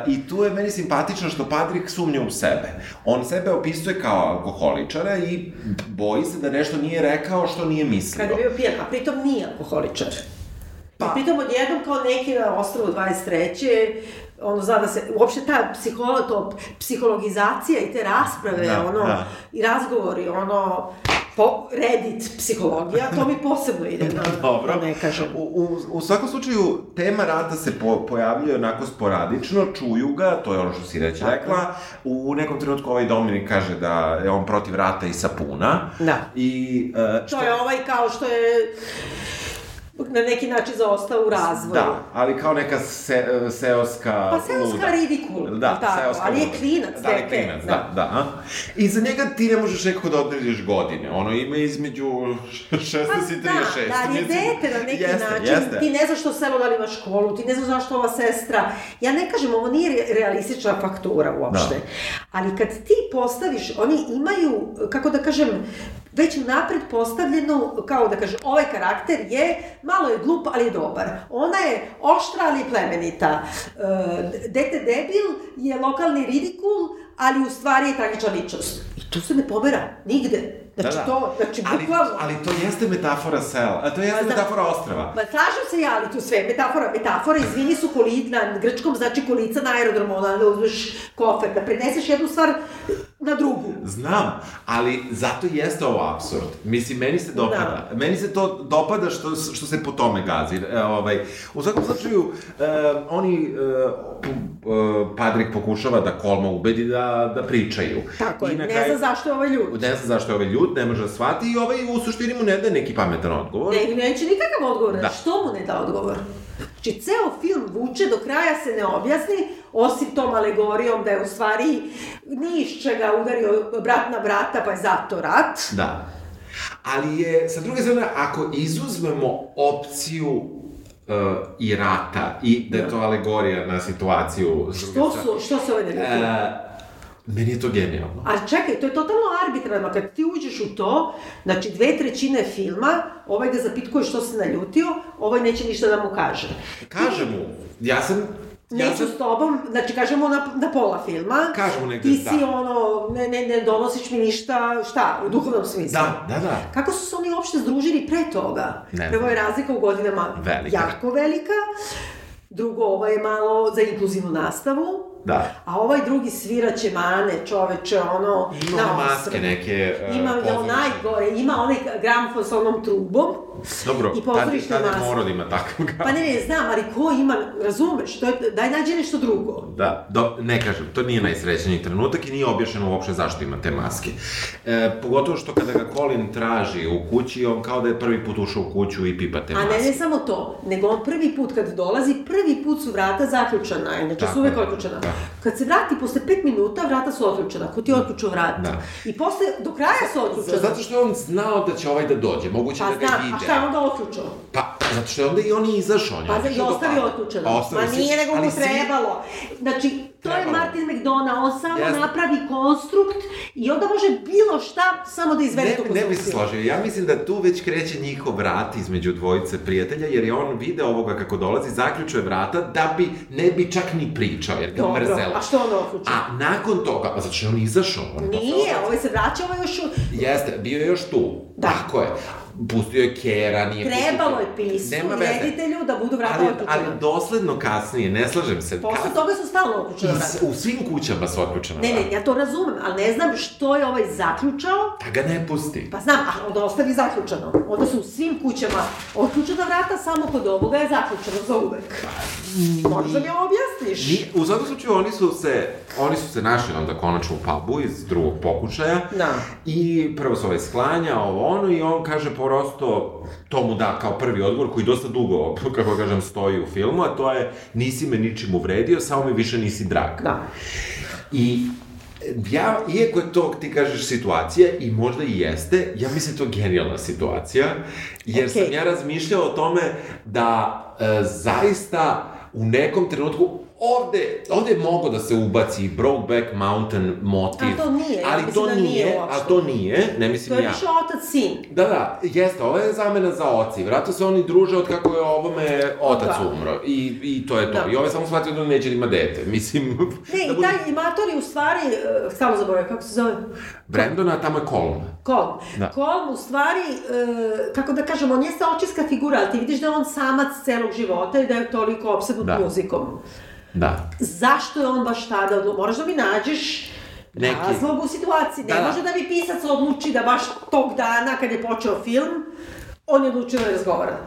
Speaker 2: Uh, I tu je meni simpatično što Patrik sumnja u sebe. On sebe opisuje kao alkoholičara i boji se da nešto nije rekao što nije mislio.
Speaker 1: Kada je bio pijan, a pritom nije alkoholičar. Pa. I pritom odjednom kao neki na ostrovu 23 ono, zna da se, uopšte ta psiholo, to, psihologizacija i te rasprave, da, ono, da. i razgovori, ono, po, Reddit psihologija, to mi posebno ide na, Dobro. Da ne kažem.
Speaker 2: U, u, u svakom slučaju, tema rata se po, pojavljuje onako sporadično, čuju ga, to je ono što si reći rekla, u nekom trenutku ovaj Dominik kaže da je on protiv rata i sapuna.
Speaker 1: Da.
Speaker 2: I,
Speaker 1: uh, što... To je ovaj kao što je na neki način zaostao u razvoju.
Speaker 2: Da, ali kao neka se, seoska
Speaker 1: Pa seoska luda. ridikul, da, tako, seoska ali je klinac,
Speaker 2: da, je klinac, da, da. da a? I za njega ti ne možeš nekako da odrediš godine, ono ima između 16 pa, i 36. Da,
Speaker 1: da, ali je dete na neki jeste, način, jeste. ti ne znaš što selo da li ima školu, ti ne znaš zašto ova sestra, ja ne kažem, ovo nije realistična faktura uopšte, da. ali kad ti postaviš, oni imaju, kako da kažem, već napred postavljeno, kao da kaže, ovaj karakter je, malo je glup, ali je dobar. Ona je oštra, ali plemenita. E, dete debil je lokalni ridikul, ali u stvari je tragična ličnost. I to se ne pomera, nigde. Znači, da, da. to, znači, bukvalno...
Speaker 2: Ali, ali to jeste metafora sela, a to jeste da, metafora ostrava.
Speaker 1: Ma, slažem se ja, ali tu sve, metafora, metafora, izvini su kolica, na grčkom znači kolica na aerodromu, onda da uzmeš kofer, da preneseš jednu stvar na drugu.
Speaker 2: Znam, ali zato jeste ovo absurd. Mislim, meni se dopada. Da. Meni se to dopada što, što se po tome gazi. E, ovaj, u svakom slučaju, e, oni, e, Padrik pokušava da Kolma ubedi da, da pričaju.
Speaker 1: Tako je, ne kraju, zna zašto je ovaj ljud.
Speaker 2: Ne zna zašto je ovaj ljud, ne može da shvati i ovaj u suštini mu ne daje neki pametan odgovor.
Speaker 1: Ne, neće nikakav odgovor. Da. Što mu ne da odgovor? Znači, ceo film vuče, do kraja se ne objasni, osim tom alegorijom da je u stvari ni iz čega udario brat na brata, pa je zato rat.
Speaker 2: Da. Ali je, sa druge strane, ako izuzmemo opciju uh, i rata i da je to alegorija na situaciju...
Speaker 1: Što su, što se ovdje ne uh,
Speaker 2: Meni je to genijalno.
Speaker 1: A čekaj, to je totalno arbitrarno. Kad ti uđeš u to, znači dve trećine filma, ovaj ga zapitkuje što se naljutio, ovaj neće ništa da mu kaže.
Speaker 2: Kaže mu, ja sam
Speaker 1: Neću ja s tobom, znači kažemo na, na pola filma.
Speaker 2: Kažemo negde,
Speaker 1: Ti si da. ono, ne, ne, ne donosiš mi ništa, šta, u duhovnom smislu.
Speaker 2: Da, da, da.
Speaker 1: Kako su se oni uopšte združili pre toga?
Speaker 2: Ne
Speaker 1: Prvo je razlika u godinama
Speaker 2: velika.
Speaker 1: jako velika. Drugo, ovo je malo za inkluzivnu nastavu.
Speaker 2: Da.
Speaker 1: A ovaj drugi sviraće mane, čoveče, ono...
Speaker 2: Ima na maske neke...
Speaker 1: Uh, ima je najgore, ima onaj gramfon sa onom trubom.
Speaker 2: Dobro, i pozorište tad, tad morao da ima takav
Speaker 1: Pa ne, ne, znam, ali ko ima, razumeš, to je, daj nađe nešto drugo.
Speaker 2: Da, do, ne kažem, to nije najsrećeniji trenutak i nije objašnjeno uopšte zašto ima te maske. E, pogotovo što kada ga Colin traži u kući, on kao da je prvi put ušao u kuću i pipa te maske.
Speaker 1: A ne, ne samo to, nego on prvi put kad dolazi, prvi put su vrata zaključana, inače su uvek otključana. Da. Kad se vrati posle 5 minuta, vrata su otključena. Ko ti je otključio vrata? Da. I posle, do kraja su otključena.
Speaker 2: Zato što je on znao da će ovaj da dođe, moguće
Speaker 1: pa,
Speaker 2: da ga
Speaker 1: znam,
Speaker 2: vide.
Speaker 1: A šta je onda otključao?
Speaker 2: Pa, zato što je onda i on izašao.
Speaker 1: Pa, da i ostavio otključeno. Ma nije nego mu trebalo. Znači, To je Martin McDonough, on samo ja... napravi konstrukt i onda može bilo šta samo da izvede
Speaker 2: ne, tu Ne bi se složio, ja mislim da tu već kreće njihov vrat između dvojice prijatelja, jer je on vide ovoga kako dolazi, zaključuje vrata, da bi, ne bi čak ni pričao, jer ga Dobro, mrzela.
Speaker 1: a što on otključio?
Speaker 2: A nakon toga, pa zato što je on izašao. On
Speaker 1: Nije, ovaj se vraća, ovaj još...
Speaker 2: Jeste, bio je još tu. Da. Tako je pustio je Kera, nije
Speaker 1: Trebalo je pismu, reditelju da budu vrata ali,
Speaker 2: otključena. Ali dosledno kasnije, ne slažem se.
Speaker 1: Posle Kas... toga su stalno otključena vrata.
Speaker 2: U svim kućama su otključena
Speaker 1: vrata. Ne, ne, ja to razumem, ali ne znam što je ovaj zaključao.
Speaker 2: Da ga ne pusti.
Speaker 1: Pa znam, a onda ostavi zaključano. Onda su u svim kućama otključena vrata, samo kod ovoga je zaključeno za uvek. Pa, Možeš da mi objasniš?
Speaker 2: Ni, u svakom slučaju, oni su se, oni su se našli onda konačno u pubu iz drugog pokušaja.
Speaker 1: Da.
Speaker 2: I prvo se ovaj sklanja, ovo ono, i on kaže, prosto to mu da kao prvi odgovor koji dosta dugo, kako kažem, stoji u filmu, a to je nisi me ničim uvredio, samo mi više nisi drag.
Speaker 1: Da.
Speaker 2: I ja, iako je to, ti kažeš, situacija, i možda i jeste, ja mislim da to genijalna situacija, jer okay. sam ja razmišljao o tome da e, zaista u nekom trenutku ovde, ovde je mogo da se ubaci Brokeback Mountain motiv.
Speaker 1: A to nije,
Speaker 2: ali
Speaker 1: ja
Speaker 2: to
Speaker 1: da
Speaker 2: nije,
Speaker 1: nije
Speaker 2: a to nije, ne mislim
Speaker 1: ja. To
Speaker 2: je
Speaker 1: ja. više otac-sin.
Speaker 2: Da, da, jeste, ovo je zamena za oci. Vratno se oni druže od kako je ovome otac da. umro. I, I to je to. Da. I ovaj samo shvatio da neće da ima dete. Mislim...
Speaker 1: Ne, da i taj imator je u stvari, uh, stalo zaboravio, kako se zove?
Speaker 2: Brandona, tamo je Colm.
Speaker 1: Colm. Da. Colm u stvari, uh, kako da kažem, on jeste očinska figura, ali ti vidiš da je on samac celog života i da je toliko obsednut da. muzikom.
Speaker 2: Da.
Speaker 1: Zašto je on baš tada odlučio? Moraš da mi nađeš Neki... razlog u situaciji. Ne da, da. može da mi pisac odluči da baš tog dana kad je počeo film, on je odlučio da razgovara.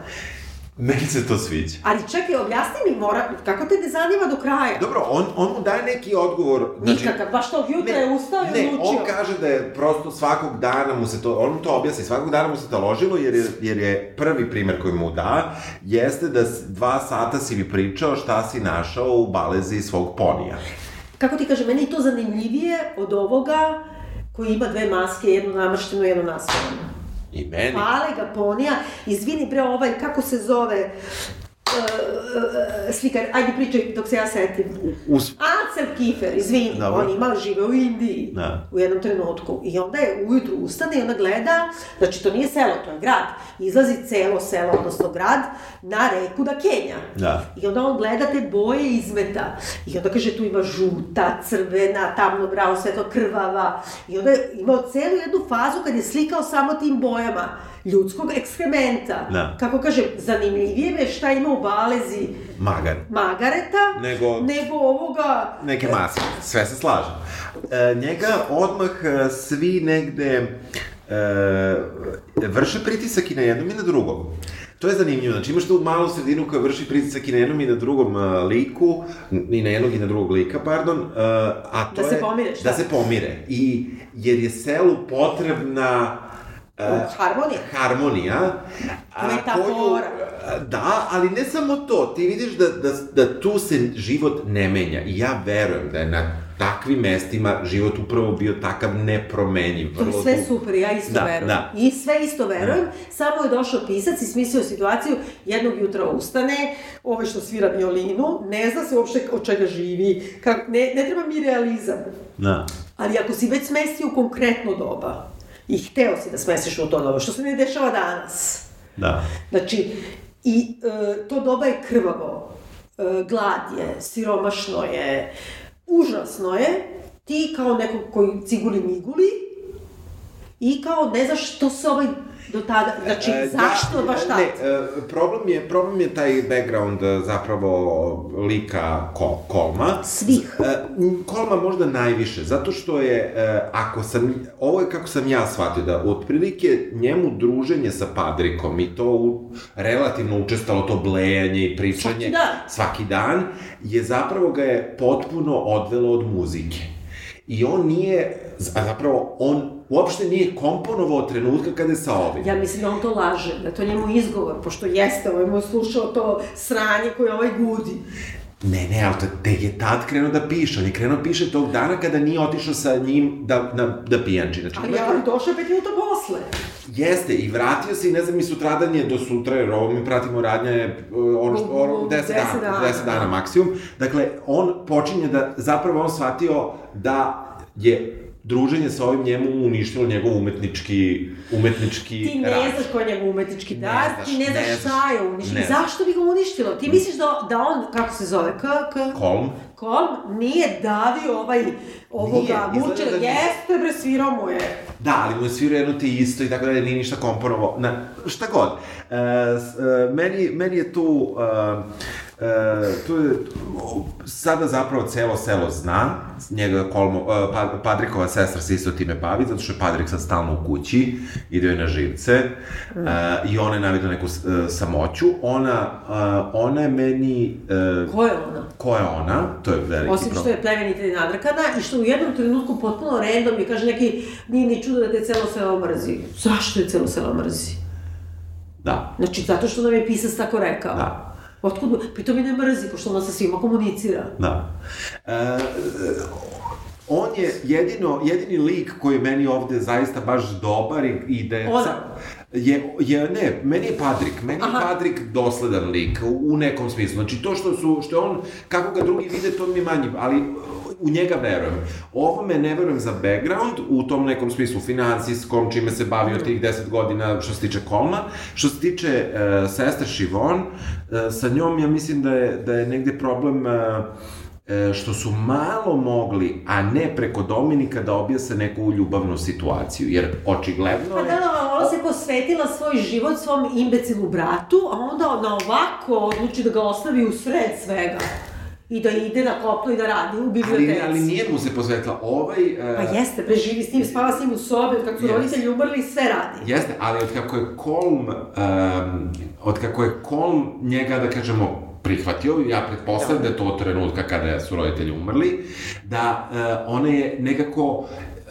Speaker 2: Meni se to sviđa.
Speaker 1: Ali čekaj, objasni mi, mora, kako te ne zanima do kraja?
Speaker 2: Dobro, on, on mu daje neki odgovor.
Speaker 1: Znači, Nikakav, baš tog jutra ne, je ustao i
Speaker 2: odlučio. Ne, on kaže da je prosto svakog dana mu se to, on mu to objasni, svakog dana mu se to ložilo, jer je, jer je prvi primer koji mu da, jeste da dva sata si mi pričao šta si našao u balezi svog ponija.
Speaker 1: Kako ti kaže, meni je to zanimljivije od ovoga koji ima dve maske, jednu namrštenu, jednu naslovanu.
Speaker 2: I meni.
Speaker 1: Hvale ga ponija. Izvini bre, ovaj, kako se zove, uh, slikar, ajde pričaj dok se ja setim. Us... Ansel Kifer, izvini, Dobro. on ima, žive u Indiji da. u jednom trenutku. I onda je ujutru ustane i onda gleda, znači to nije selo, to je grad. Izlazi celo selo, odnosno grad, na reku da Kenja.
Speaker 2: Da.
Speaker 1: I onda on gleda te boje izmeta. I onda kaže tu ima žuta, crvena, tamno bravo, svetlo krvava. I onda je imao celu jednu fazu kad je slikao samo tim bojama ljudskog ekskrementa.
Speaker 2: Da.
Speaker 1: Kako kaže, zanimljivije me šta ima u balezi
Speaker 2: Magar.
Speaker 1: Magareta,
Speaker 2: nego,
Speaker 1: nego ovoga...
Speaker 2: Neke maske, sve se slaže. E, njega odmah e, svi negde e, vrše pritisak i na jednom i na drugom. To je zanimljivo, znači imaš tu malu sredinu koja vrši pritisak i na jednom i na drugom uh, liku, i na jednog i na drugog lika, pardon, uh, a to
Speaker 1: da
Speaker 2: je...
Speaker 1: Da se pomire, šta?
Speaker 2: Da se pomire. I, jer je selu potrebna
Speaker 1: Uh, harmonija.
Speaker 2: Harmonija.
Speaker 1: Metafora. Koju,
Speaker 2: da, ali ne samo to. Ti vidiš da, da, da tu se život ne menja. I ja verujem da je na takvim mestima život upravo bio takav nepromenjiv.
Speaker 1: To je sve du... super, ja isto da, verujem. Da. I sve isto verujem, da. samo je došao pisac i smislio situaciju, jednog jutra ustane, ove što svira violinu, ne zna se uopšte od čega živi, kak, ne, ne treba mi realizam.
Speaker 2: Da.
Speaker 1: Ali ako si već smestio u konkretno doba, i hteo si da smestiš u to doba, što se ne dešava danas.
Speaker 2: Da.
Speaker 1: Znači, i e, to doba je krvavo, e, glad je, siromašno je, užasno je, ti kao neko koji ciguli miguli i kao ne znaš što se ovaj do tada, znači, e, zašto ja, baš tada? Ne,
Speaker 2: e, problem je, problem je taj background e, zapravo lika Kol, Kolma.
Speaker 1: Svih.
Speaker 2: E, Kolma možda najviše, zato što je, e, ako sam, ovo je kako sam ja shvatio, da otprilike njemu druženje sa Padrikom i to u, relativno učestalo to blejanje i pričanje
Speaker 1: svaki dan.
Speaker 2: svaki dan, je zapravo ga je potpuno odvelo od muzike. I on nije, a zapravo on uopšte nije komponovao trenutka kada je sa ovim.
Speaker 1: Ja mislim da on to laže, da to njemu izgovor, pošto jeste, ovaj mu slušao to sranje koje ovaj gudi.
Speaker 2: Ne, ne, ali te je tad krenuo da piše. On je krenuo da piše tog dana kada nije otišao sa njim da, na, da pijanči. Znači,
Speaker 1: ali ja, ali došao pet minuta posle.
Speaker 2: Jeste, i vratio se i ne znam, mi sutradan je do sutra, jer ovo mi pratimo radnja je ono što, ono, 10 dana, dana, 10 dana maksimum. Dakle, on počinje da, zapravo on shvatio da je druženje sa ovim njemu uništilo njegov umetnički, umetnički
Speaker 1: Ti ne rad. znaš ko je njegov umetnički dar, ti ne znaš, ne šta je uništilo. Zašto bi ga uništilo? Ti misliš da, da on, kako se zove, k, k...
Speaker 2: Kolm.
Speaker 1: Kolm nije davio ovaj, ovoga, mučera, da jeste bre, svirao mu je.
Speaker 2: Da, ali mu je svirao jedno te isto i tako da nije ništa komponovo. Na, šta god. E, e, meni, meni je tu... E, E, tu je, sada zapravo celo selo zna, njega Kolmo, e, pa, Padrikova sestra se isto time bavi, zato što je Padrik sad stalno u kući, ide joj na živce, mm. e, i ona je navidla neku e, samoću, ona, e, ona je meni...
Speaker 1: E, ko je ona?
Speaker 2: Ko je ona, to je veliki
Speaker 1: Osim što je plemenita i nadrkana i što u jednom trenutku potpuno random je kaže neki, nije ni čudo da te celo selo mrzi. Zašto je celo selo mrzi?
Speaker 2: Da.
Speaker 1: Znači, zato što nam je pisac tako rekao.
Speaker 2: Da.
Speaker 1: Otkud, pritom i ne mrzi, pošto ona sa svima komunicira.
Speaker 2: Da. E, on je jedino, jedini lik koji je meni ovde zaista baš dobar i, i da je...
Speaker 1: Ona?
Speaker 2: Je, je, ne, meni je Padrik, meni Aha. je Padrik dosledan lik, u, u nekom smislu. Znači, to što su, što je on, kako ga drugi vide, to mi je manje, ali u njega verujem. Ovome ne verujem za background, u tom nekom smislu finansijskom, čime se bavio tih 10 godina što se tiče Kolma. Što se tiče uh, sestre Šivon, uh, sa njom ja mislim da je, da je negde problem uh, što su malo mogli, a ne preko Dominika, da objase neku ljubavnu situaciju, jer očigledno
Speaker 1: je... Pa da, da, ona se posvetila svoj život svom imbecilu bratu, a onda na ovako odluči da ga ostavi u sred svega i da ide na kopno i da radi u biblioteci.
Speaker 2: Ali, ali nije mu se posvetila. Ovaj... Uh...
Speaker 1: Pa jeste, preživi s njim, spava s njim u sobi, od kako su roditelji umrli, sve radi.
Speaker 2: Jeste, ali od kako je Kolm, um, od kako je Kolm njega, da kažemo, prihvatio, ja pretpostavljam da. da je to trenutka kada su roditelji umrli, da uh, ona je nekako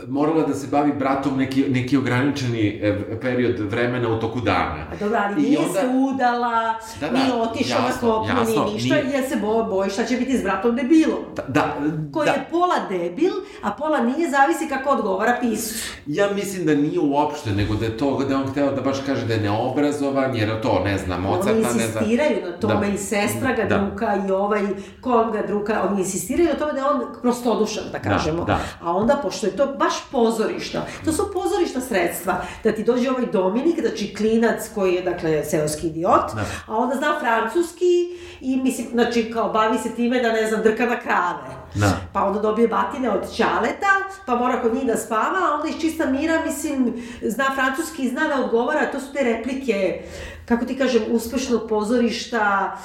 Speaker 2: morala da se bavi bratom neki, neki ograničeni e, period vremena u toku dana.
Speaker 1: A dobro, ali nije onda... se udala, da, da, nije otišla na kopno, nije ništa, nije... jer se bo, boji šta će biti s bratom debilom. Da, da, koji da. je pola debil, a pola nije, zavisi kako odgovara pisu.
Speaker 2: Ja mislim da nije uopšte, nego da je to, da on hteo da baš kaže da je neobrazovan, jer to, ne znam, Mozarta, ne znam...
Speaker 1: Oni insistiraju na tome, da. i sestra ga da. druka, i ovaj, kom ga druka, oni insistiraju na tome da je on prostodušan, da, da kažemo. Da, da. A onda, pošto je to baš pozorišta. To su pozorišta sredstva. Da ti dođe ovaj Dominik, znači klinac koji je, dakle, seoski idiot, da. a onda zna francuski i, mislim, znači, kao bavi se time da, ne znam, drka na krave. Da. Pa onda dobije batine od Ćaleta, pa mora kod njih da spava, a onda iz čista mira, mislim, zna francuski i zna da odgovara, to su te replike, kako ti kažem, uspešno pozorišta,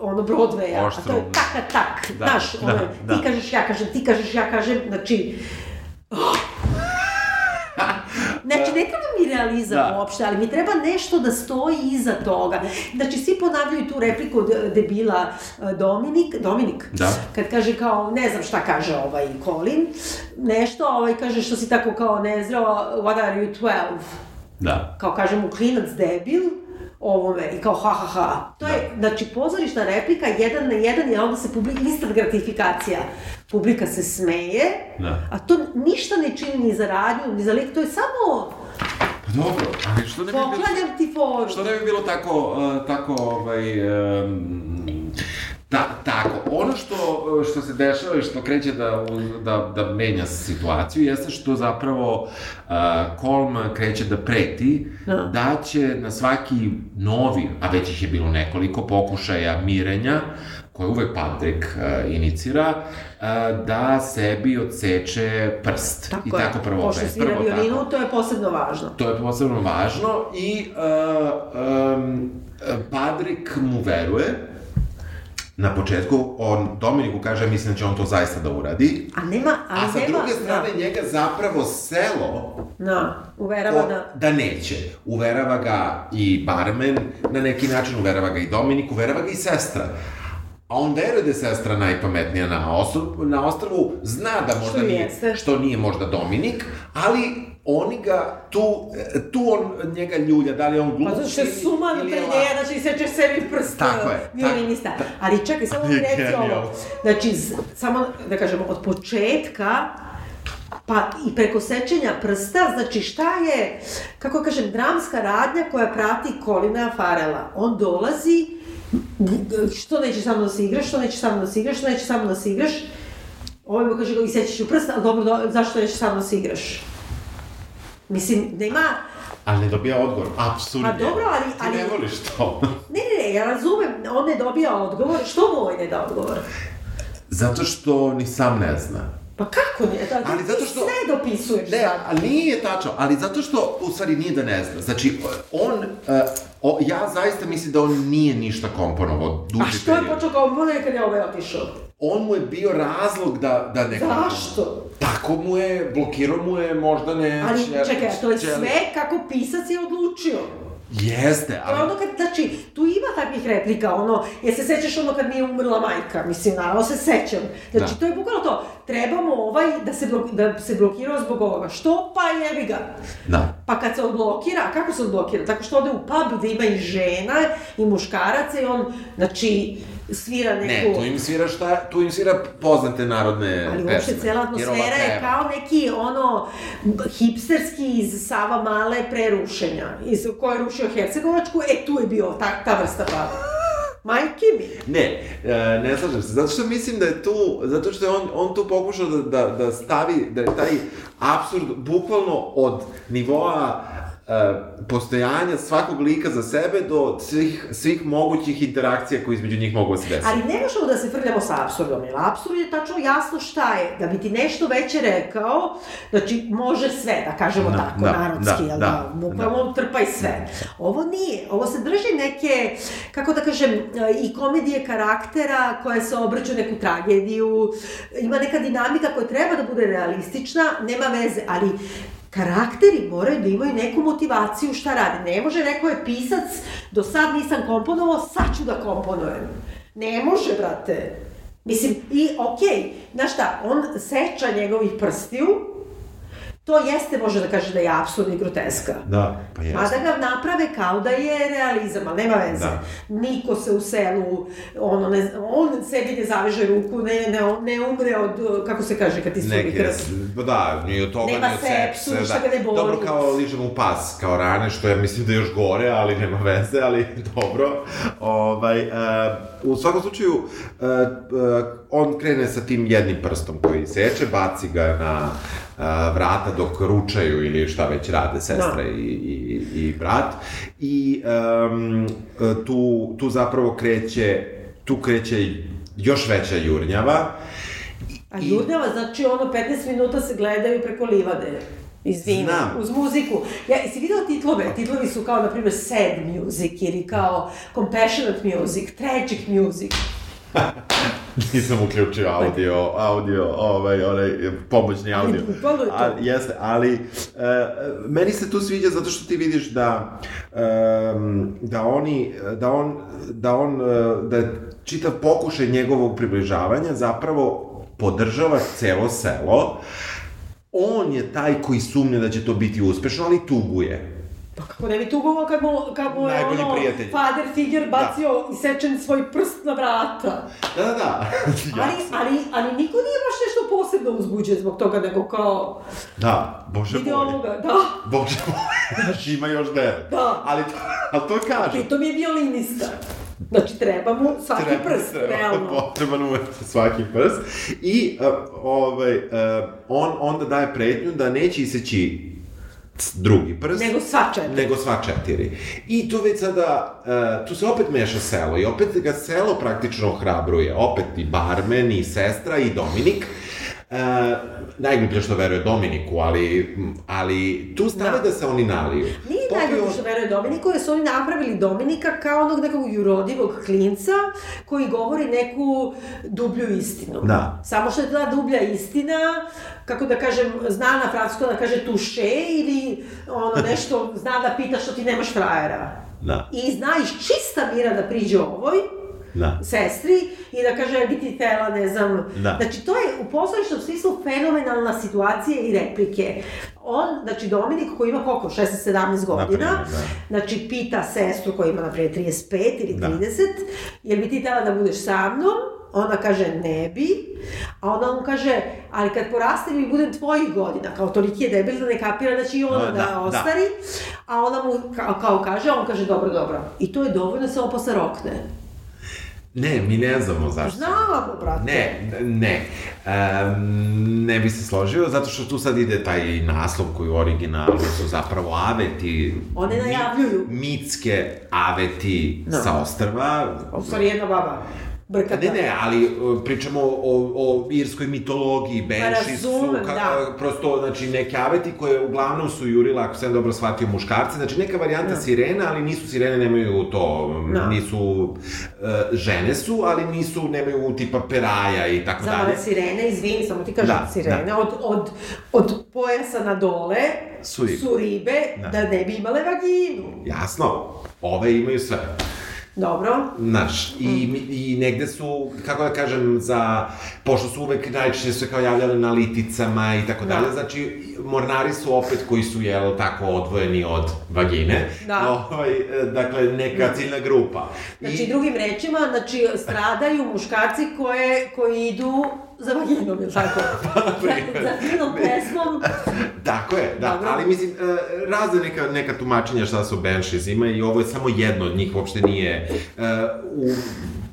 Speaker 1: ono Broadwaya, a to je tak, tak, da, znaš, da, ono, da. ti kažeš, ja kažem, ti kažeš, ja kažem, znači, Znači, ne treba mi realizam da. uopšte, ali mi treba nešto da stoji iza toga. Znači, svi ponavljaju tu repliku od debila e, Dominik, Dominik,
Speaker 2: da.
Speaker 1: kad kaže kao, ne znam šta kaže ovaj Colin, nešto, ovaj kaže što si tako kao nezrao, what are you 12?
Speaker 2: Da.
Speaker 1: Kao kaže mu klinac debil, ovome i kao ha ha ha. To da. je, znači, pozorišna replika jedan na jedan i onda se publika, instant gratifikacija. Publika se smeje, da. a to ništa ne čini ni za radnju, ni za lik, to je samo
Speaker 2: Pa dobro, ali što ne bi bilo...
Speaker 1: Poklanjam ti foru.
Speaker 2: Što ne bi bilo tako, uh, tako, ovaj, um, Da, tako, ono što, što se dešava i što kreće da, da, da menja situaciju jeste što zapravo uh, Kolm kreće da preti da. da će na svaki novi, a već ih je bilo nekoliko pokušaja mirenja, koje uvek Patrick uh, inicira, uh, da sebi odseče prst.
Speaker 1: Tako I je. tako prvo Pošto svira violinu, to je posebno važno.
Speaker 2: To je posebno važno i uh, um, Patrick mu veruje, na početku, on Dominiku kaže, mislim da će on to zaista da uradi.
Speaker 1: A nema, ali
Speaker 2: A sa
Speaker 1: nema,
Speaker 2: druge strane, da. njega zapravo selo...
Speaker 1: Da, uverava
Speaker 2: da... Da neće. Uverava ga i barmen, na neki način uverava ga i Dominik, uverava ga i sestra. A on veruje da je sestra najpametnija na, ostrvu, na ostrvu, zna da možda
Speaker 1: što
Speaker 2: nije,
Speaker 1: jeste.
Speaker 2: što nije možda Dominik, ali oni ga tu, tu on njega ljulja, da li on glupi
Speaker 1: Pa zato što je suman pre njega, znači seče sebi prst
Speaker 2: tako je,
Speaker 1: violinista. Tak, Ali čekaj, samo mi reci ovo. Znači, samo da kažemo, od početka Pa i preko sečenja prsta, znači šta je, kako kažem, dramska radnja koja prati Kolina Farela. On dolazi, što neće samo da se igraš, što neće samo da se igraš, što neće samo da se igraš. Ovo mi kaže, i sećaš u prsta, ali dobro, do, zašto neće samo da se igraš? Mislim, nema...
Speaker 2: Ali ne dobija odgovor, apsurdno.
Speaker 1: Pa dobro, ali...
Speaker 2: ali... Ti ne voliš to.
Speaker 1: ne, ne, ne, ja razumem, on ne dobija odgovor, što mu ovaj ne da odgovor?
Speaker 2: Zato što ni sam ne zna.
Speaker 1: Pa kako nije? Da, ali zato što... Sve dopisuješ
Speaker 2: ne, ali nije tačno, ali zato što, u stvari, nije da ne zna. Znači, on, uh, o, ja zaista mislim da on nije ništa komponovao duži
Speaker 1: A što je počeo komponovati kad je ovaj otišao?
Speaker 2: On mu je bio razlog da, da ne...
Speaker 1: Zašto?
Speaker 2: Tako mu je, blokirao mu je, možda ne...
Speaker 1: Ali, čekaj, to je sve kako pisac je odlučio.
Speaker 2: Jeste,
Speaker 1: ali... Je ono kad, znači, tu ima takvih replika, ono, jer se sećaš ono kad mi je umrla majka, mislim, naravno se sećam. Znači, da. to je bukvalno to, trebamo ovaj da se, blok, da se blokirao zbog ovoga. Što? Pa jebi ga.
Speaker 2: Da.
Speaker 1: Pa kad se odblokira, kako se odblokira? Tako što ode u pub gde ima i žena i muškaraca i on, znači, svira neku...
Speaker 2: Ne, tu im svira šta, tu im svira poznate narodne
Speaker 1: Ali uopšte cela atmosfera je kao neki ono hipsterski iz Sava Male prerušenja, iz koje je rušio Hercegovačku, e tu je bio ta, ta vrsta pada. Majke mi.
Speaker 2: Ne, e, ne slažem se, zato što mislim da je tu, zato što je on, on tu pokušao da, da, da stavi, da je taj absurd bukvalno od nivoa postojanja svakog lika za sebe do svih, svih mogućih interakcija koje između njih mogu da se desiti.
Speaker 1: Ali ne možemo da se frljamo sa absurdom, jer absurd je tačno jasno šta je. Da bi ti nešto veće rekao, znači može sve, da kažemo da, tako, da, narodski, da, jel da, da, bukvalno da. trpaj sve. Ovo nije, ovo se drži neke, kako da kažem, e, i komedije karaktera koje se obrću neku tragediju, ima neka dinamika koja treba da bude realistična, nema veze, ali karakteri moraju da imaju neku motivaciju šta rade. Ne može, neko je pisac, do sad nisam komponovao, sad ću da komponujem. Ne može, brate. Mislim, i okej, okay, znaš šta, on seča njegovih prstiju, to jeste, može da kaže da je absurd i groteska.
Speaker 2: Da, pa jeste.
Speaker 1: Mada ga naprave kao da je realizam, ali nema veze. Da. Niko se u selu, ono, ne, on sebi ne zaveže ruku, ne, ne, ne umre od, kako se kaže, kad ti sturi krv.
Speaker 2: Pa da, ni od toga,
Speaker 1: nema
Speaker 2: ni od
Speaker 1: sepsu,
Speaker 2: sepse.
Speaker 1: Da. ga ne boli.
Speaker 2: Dobro, kao ližem u pas, kao rane, što ja mislim da je još gore, ali nema veze, ali dobro. Ovaj, uh, u svakom slučaju, uh, uh, on krene sa tim jednim prstom koji seče, baci ga na vrata dok ručaju ili šta već rade sestra da. i, i, i brat. I um, tu, tu zapravo kreće, tu kreće još veća jurnjava.
Speaker 1: A jurnjava, znači ono 15 minuta se gledaju preko livade. Izvini, Znam. uz muziku. Ja, jesi vidio titlove? Titlovi su kao, na primjer, sad music ili kao compassionate music, tragic music.
Speaker 2: Nisam uključio audio, audio, ovaj, onaj, pomoćni audio. A, jeste, ali e, meni se tu sviđa zato što ti vidiš da, e, da oni, da on, da on, e, da čitav pokušaj njegovog približavanja zapravo podržava celo selo. On je taj koji sumnja da će to biti uspešno, ali tuguje.
Speaker 1: Pa kako ne bi tugovao kad mu, kad mu je ono, prijatelj. father figure da. bacio da. isečen svoj prst na vrata.
Speaker 2: Da, da, da.
Speaker 1: ali, ali, ali niko nije baš nešto posebno uzbuđen zbog toga, nego kao...
Speaker 2: Da, bože moj. ovoga,
Speaker 1: da.
Speaker 2: Bože moj, ima još vere.
Speaker 1: Da.
Speaker 2: Ali, ali to kaže.
Speaker 1: Pritom je violinista. Znači, treba mu svaki treba, prst, treba, realno.
Speaker 2: Potreban mu svaki prst. I uh, ovaj, uh, on onda daje pretnju da neće iseći drugi prst.
Speaker 1: Nego sva četiri.
Speaker 2: Nego sva četiri. I tu već sada, uh, tu se opet meša selo i opet ga selo praktično ohrabruje. Opet i barmen, i sestra, i Dominik. Uh, najgluplje što veruje Dominiku, ali, ali tu stave da, da se oni naliju.
Speaker 1: Nije Popio... najgluplje što veruje Dominiku, jer su oni napravili Dominika kao onog nekog jurodivog klinca koji govori neku dublju istinu.
Speaker 2: Da.
Speaker 1: Samo što je ta dublja istina, kako da kažem, zna na francusko da kaže tuše ili ono nešto, zna da pita što ti nemaš frajera.
Speaker 2: Da.
Speaker 1: I zna iz čista mira da priđe ovoj, da. sestri i da kaže bi ti tela, ne znam. Da. Znači, to je u poslovničnom smislu fenomenalna situacija i replike. On, znači Dominik koji ima koliko, 16-17 godina, da. znači pita sestru koja ima, naprijed, 35 ili 30, da. jel bi ti tela da budeš sa mnom? Ona kaže ne bi, a ona mu kaže, ali kad porastem i budem tvojih godina, kao toliki je debil da ne kapira da će i ona da, da, da ostari, da. a ona mu kao, kao kaže, on kaže dobro, dobro. I to je dovoljno da se on posle rokne.
Speaker 2: Ne, mi ne znamo zašto.
Speaker 1: Znamo, brate.
Speaker 2: Ne, ne. Um, ne bi se složio, zato što tu sad ide taj naslov koji u originalu su zapravo aveti.
Speaker 1: One najavljuju.
Speaker 2: Mitske aveti no. sa ostrva.
Speaker 1: U stvari jedna baba
Speaker 2: brkata. Ne, ne, ali uh, pričamo o, o irskoj mitologiji, Benši su, ka, da. prosto, znači, neke aveti koje uglavnom su jurila, ako sam dobro shvatio, muškarce, znači neka varijanta da. sirena, ali nisu sirene, nemaju to, da. nisu, uh, žene su, ali nisu, nemaju tipa peraja i tako
Speaker 1: Znamo
Speaker 2: dalje.
Speaker 1: Znamo sirene, izvini, samo ti kažem da, sirene, da. od, od, od pojasa na dole su ribe, su ribe da. da ne bi imale vaginu.
Speaker 2: Jasno, ove imaju sve.
Speaker 1: Dobro.
Speaker 2: Znaš, i, mm. i negde su, kako da kažem, za, pošto su uvek najčešće se kao javljali na liticama i tako da. dalje, znači, mornari su opet koji su, jel, tako odvojeni od vagine. Da. Ovaj, dakle, neka ciljna grupa.
Speaker 1: Znači, I... drugim rečima, znači, stradaju muškarci koje, koji idu za vaginom, ili tako? za, za finom pesmom.
Speaker 2: tako je, da, Dobro. ali mislim, uh, razne neka, neka tumačenja šta su Banshees ima i ovo je samo jedno od njih, uopšte nije uh, u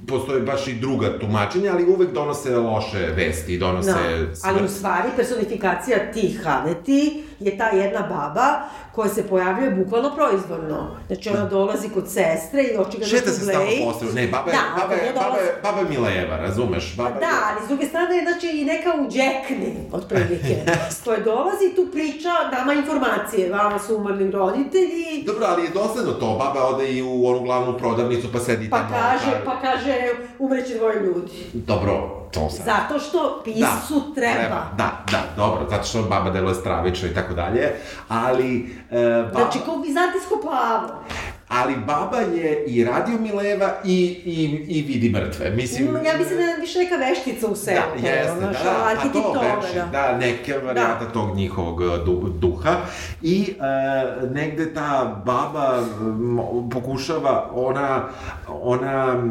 Speaker 2: postoje baš i druga tumačenja, ali uvek donose loše vesti donose
Speaker 1: da, smrt. Ali u stvari personifikacija tih Haneti je ta jedna baba koja se pojavljuje bukvalno proizvodno. Znači ona da. dolazi kod sestre i očigledno
Speaker 2: Šeta se stalno postavlja. Ne, baba je, da, baba, je, baba, je, baba je Mileva, razumeš? Baba
Speaker 1: da, ali s druge strane je znači i neka u džekni, otprilike. koja dolazi i tu priča, dama informacije, vama su umrli roditelji.
Speaker 2: Dobro, ali je dosledno to, baba ode i u onu glavnu prodavnicu pa sedi
Speaker 1: pa tamo. Kaže, pa kaže, umreće dvoje ljudi.
Speaker 2: Dobro, to sad.
Speaker 1: Zato što pisu da, treba. treba.
Speaker 2: Da, da, dobro, zato što baba deluje stravično i tako dalje, ali...
Speaker 1: E, baba... Znači, kao bizantijsko plavo
Speaker 2: ali baba je i radio Mileva i, i, i vidi mrtve. Mislim,
Speaker 1: ja mislim da je više neka veštica u selu.
Speaker 2: Da, jeste, ono, da, da, pa to veši, da. da, neke varijata da. tog njihovog du, duha. I e, negde ta baba m, pokušava, ona, ona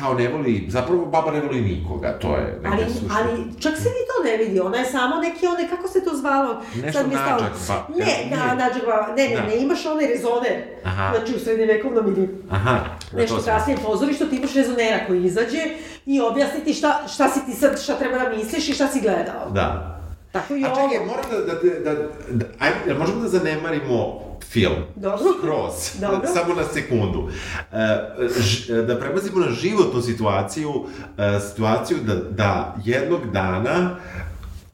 Speaker 2: kao ne voli, zapravo baba ne voli nikoga, to je
Speaker 1: ali, sušta. ali čak se ni to ne vidi, ona je samo neki, one, kako se to zvalo?
Speaker 2: Nešto Sad mi nađak,
Speaker 1: ba, ne, da, nađak, ba, ne, ne, da. ne, imaš onaj rezoner. Aha. Znači, srednjevekovnom ili
Speaker 2: Aha,
Speaker 1: nešto kasnije pozorištu, ti imaš rezonera koji izađe i objasni ti šta, šta si ti sad, šta treba da misliš i šta si gledao.
Speaker 2: Da.
Speaker 1: Tako i
Speaker 2: A ovo. A čekaj, moram da, da, da, da, ajde, možemo da zanemarimo film.
Speaker 1: Dobro.
Speaker 2: Skroz. Dobro. Samo na sekundu. E, ž, da prebazimo na životnu situaciju, e, situaciju da, da jednog dana